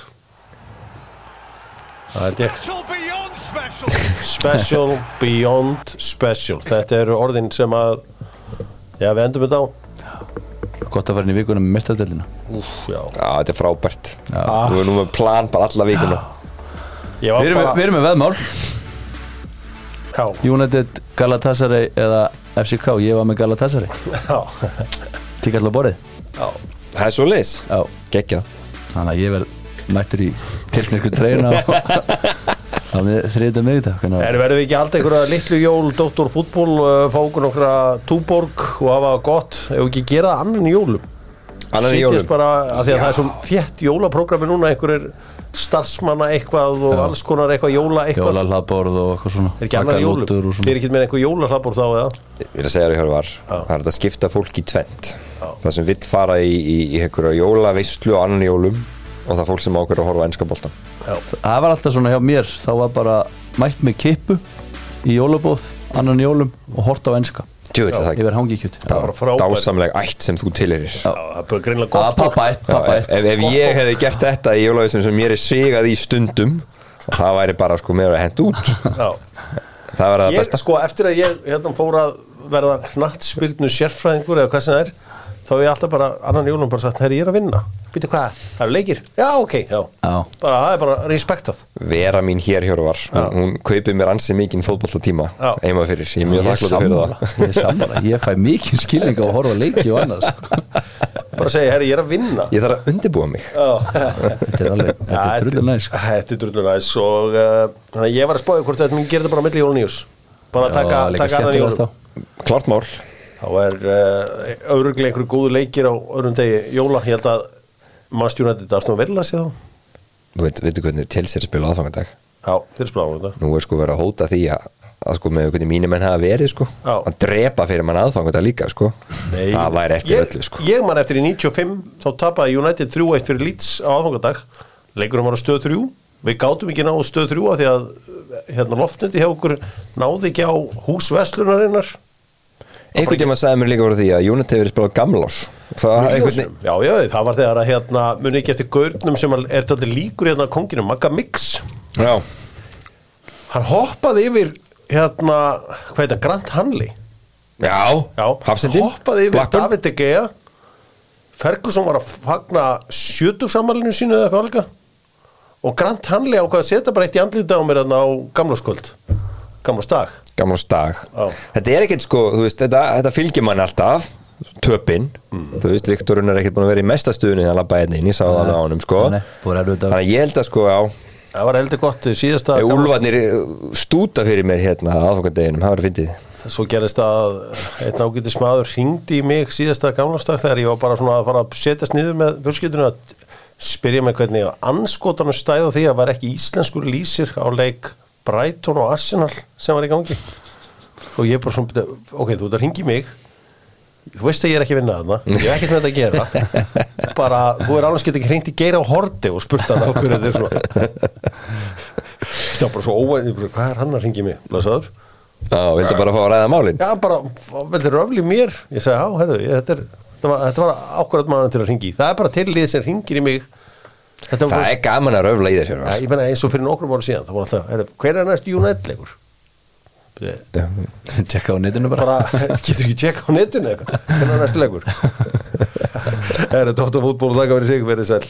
Það er ég. Special beyond special. Special beyond special. Þetta eru orðin sem að Já, við endum þetta á. Gott að fara inn í vikuna með mestardelina já. Já, þetta er frábært. Já. Þú erum nú með plan bara alla vikuna. Ég var Við erum, bara við erum með veðmál. Já, United, Galatasaray eða FCK Ég var með Galatasaray. Já, Tikk allar borðið. Já Það er svo leis Já, Geggjað. Þannig að ég verð mættur í tilknirku treyna á þriðið miðdag Er verðum við ekki alltaf einhverja litlu jól Dóttor fútból, uh, fá okkur nokkra túborg og hafa það gott? Ef við ekki gera það annan í jólum? Annan í jólum. Bara, af því að það er svo þétt jólaprógrami núna einhverjir starfsmanna eitthvað og Já. alls konar eitthvað jóla eitthvað. Jólahlaðborð og eitthvað svona er ekki annar í jólum, þið svona. Er ekki með einhver jólahlaðbór þá eða? Ég vil að segja þér að var Það er að skipta fólk í tvent Það sem vill fara í, í, í einhverja jólaveislu og það fólk sem ákveður að horfa á ennska boltan Það var alltaf svona hjá mér þá var bara mætt með kippu í jólabóð annan jólum og hort á það yfir hangikjöt Það var dásamleg ætt sem þú er pappa ef, ég hefði gert þetta í jólaveislu sem mér er sigað í stundum það væri bara sko mér að henda út. Já. það var það Ég, besta. sko, eftir að ég hérna, fór að verða knattspyrnu sérfræðingur eða hvað sem það er þá hef ég alltaf bara annan jólum bara sagt herri ég er að vinna, býtu hvað, það eru leikir? Já ok, já, Já. bara það er bara respektað vera mín hér hér var. Hún, hún kaupið mér ansi mikinn fótbollatíma Já. heima fyrir, ég er mjög þakkláttur fyrir það. Ég er sammála. Ég fæ mikið skilning á að horfa leiki og annað sko. bara segja herri ég er að vinna. Ég þarf að undirbúa mig. Já. þetta er alveg, þetta er drullu næs sko. Þetta er drullu næs og uh, þannig að ég var að spáði hvort þetta minn þetta bara milli jólun nýjus bara að taka, Já, annan jólum þá. klart mál. Þá er uh, öðruglega einhverju góðu leikir á öðrum degi jóla, ég held að mannstjónandi þetta aðstofn verðla sér þá þú veit, veitu hvernig er að spila aðfangandag Já, þeir spila þetta nú er sko verið að hóta því að, að sko með hvernig mínir menn hafa verið sko. Já. að drepa fyrir mann aðfangandag líka sko. Nei, það væri eftir ég, öllu sko. Ég man eftir í 95 þá tapaði United 3-1 fyrir Leeds á aðfangadag leikurum var á stöð 3 við gátum ekki ná stöð 3 af því að hérna loftnendi hjá okkur náði ekki á húsveslunarinnar einhvern tíma sagði mér líka voru því að United hefur spilað gamlás. Já, já, það var þegar að hérna muni ekki eftir gaurnum sem er þetta líkur hérna konginum, Magga Mix. Já, hann hoppaði yfir hérna, hvað heit það, Grant Hanley? Já, Já, Hafsendin hoppaði yfir Blackburn. David De Gea. Ferguson var að fagna sjötugsammalinu sínu eða hvað líka og Grant Hanley ákvað að setja bara eitt í andlita á mér þarna á gamlarskvöld gamlastag gamlás dag. Já. þetta er ekkert sko, þú veist, þetta, þetta fylgir mann alltaf töpinn, Mm. þú veist, Viktorun er ekkert búin að vera í mestastuðinu þegar hann labbaði inn, ég sá það á honum sko, að- þannig að ég held að sko, já það var heldur gott síðasta ef gamlasts- úlfarnir stúta fyrir mér hérna aðfangadeginum, það var að fyndið. Svo gerist að einn ágætis maður hringdi í mig síðasta gamlastag þegar ég var bara svona að fara að setjast niður með fjölskyldunum að spyrja mig hvernig anskotanum stæði á því að var ekki íslenskur lýsir á leik Brighton og Arsenal sem var í gangi. Og ég bara svona, ok, þú ert að hringi í mig. Þú veist að ég er ekki að vinna þarna. Ég er ekkert með þetta að gera. Bara, þú er alveg skemmt ekki hringt í geira á horti og spurt hann á hverju þetta er svona. Það var bara svo óvæg hvað er hann að hringi í mig, blessaður. Já, vildu bara fá að ræða málin? Já, bara, veldur röfli mér? Ég segi, já, herðu, þetta, er, þetta, var, var akkurat maður til að ringi Það er bara til lið sem ringir í mig Það er gaman að röfla í þér ja, Ég meina eins og fyrir nokkrum ára síðan Það var alltaf, hver er næst United-leikur? Tjekka á netinu bara Bara, getur ekki tjekka á netinu eitthvað Hver er næst leikur? Herðu, Dóttar fútból, þakka fyrir sig, verið sæl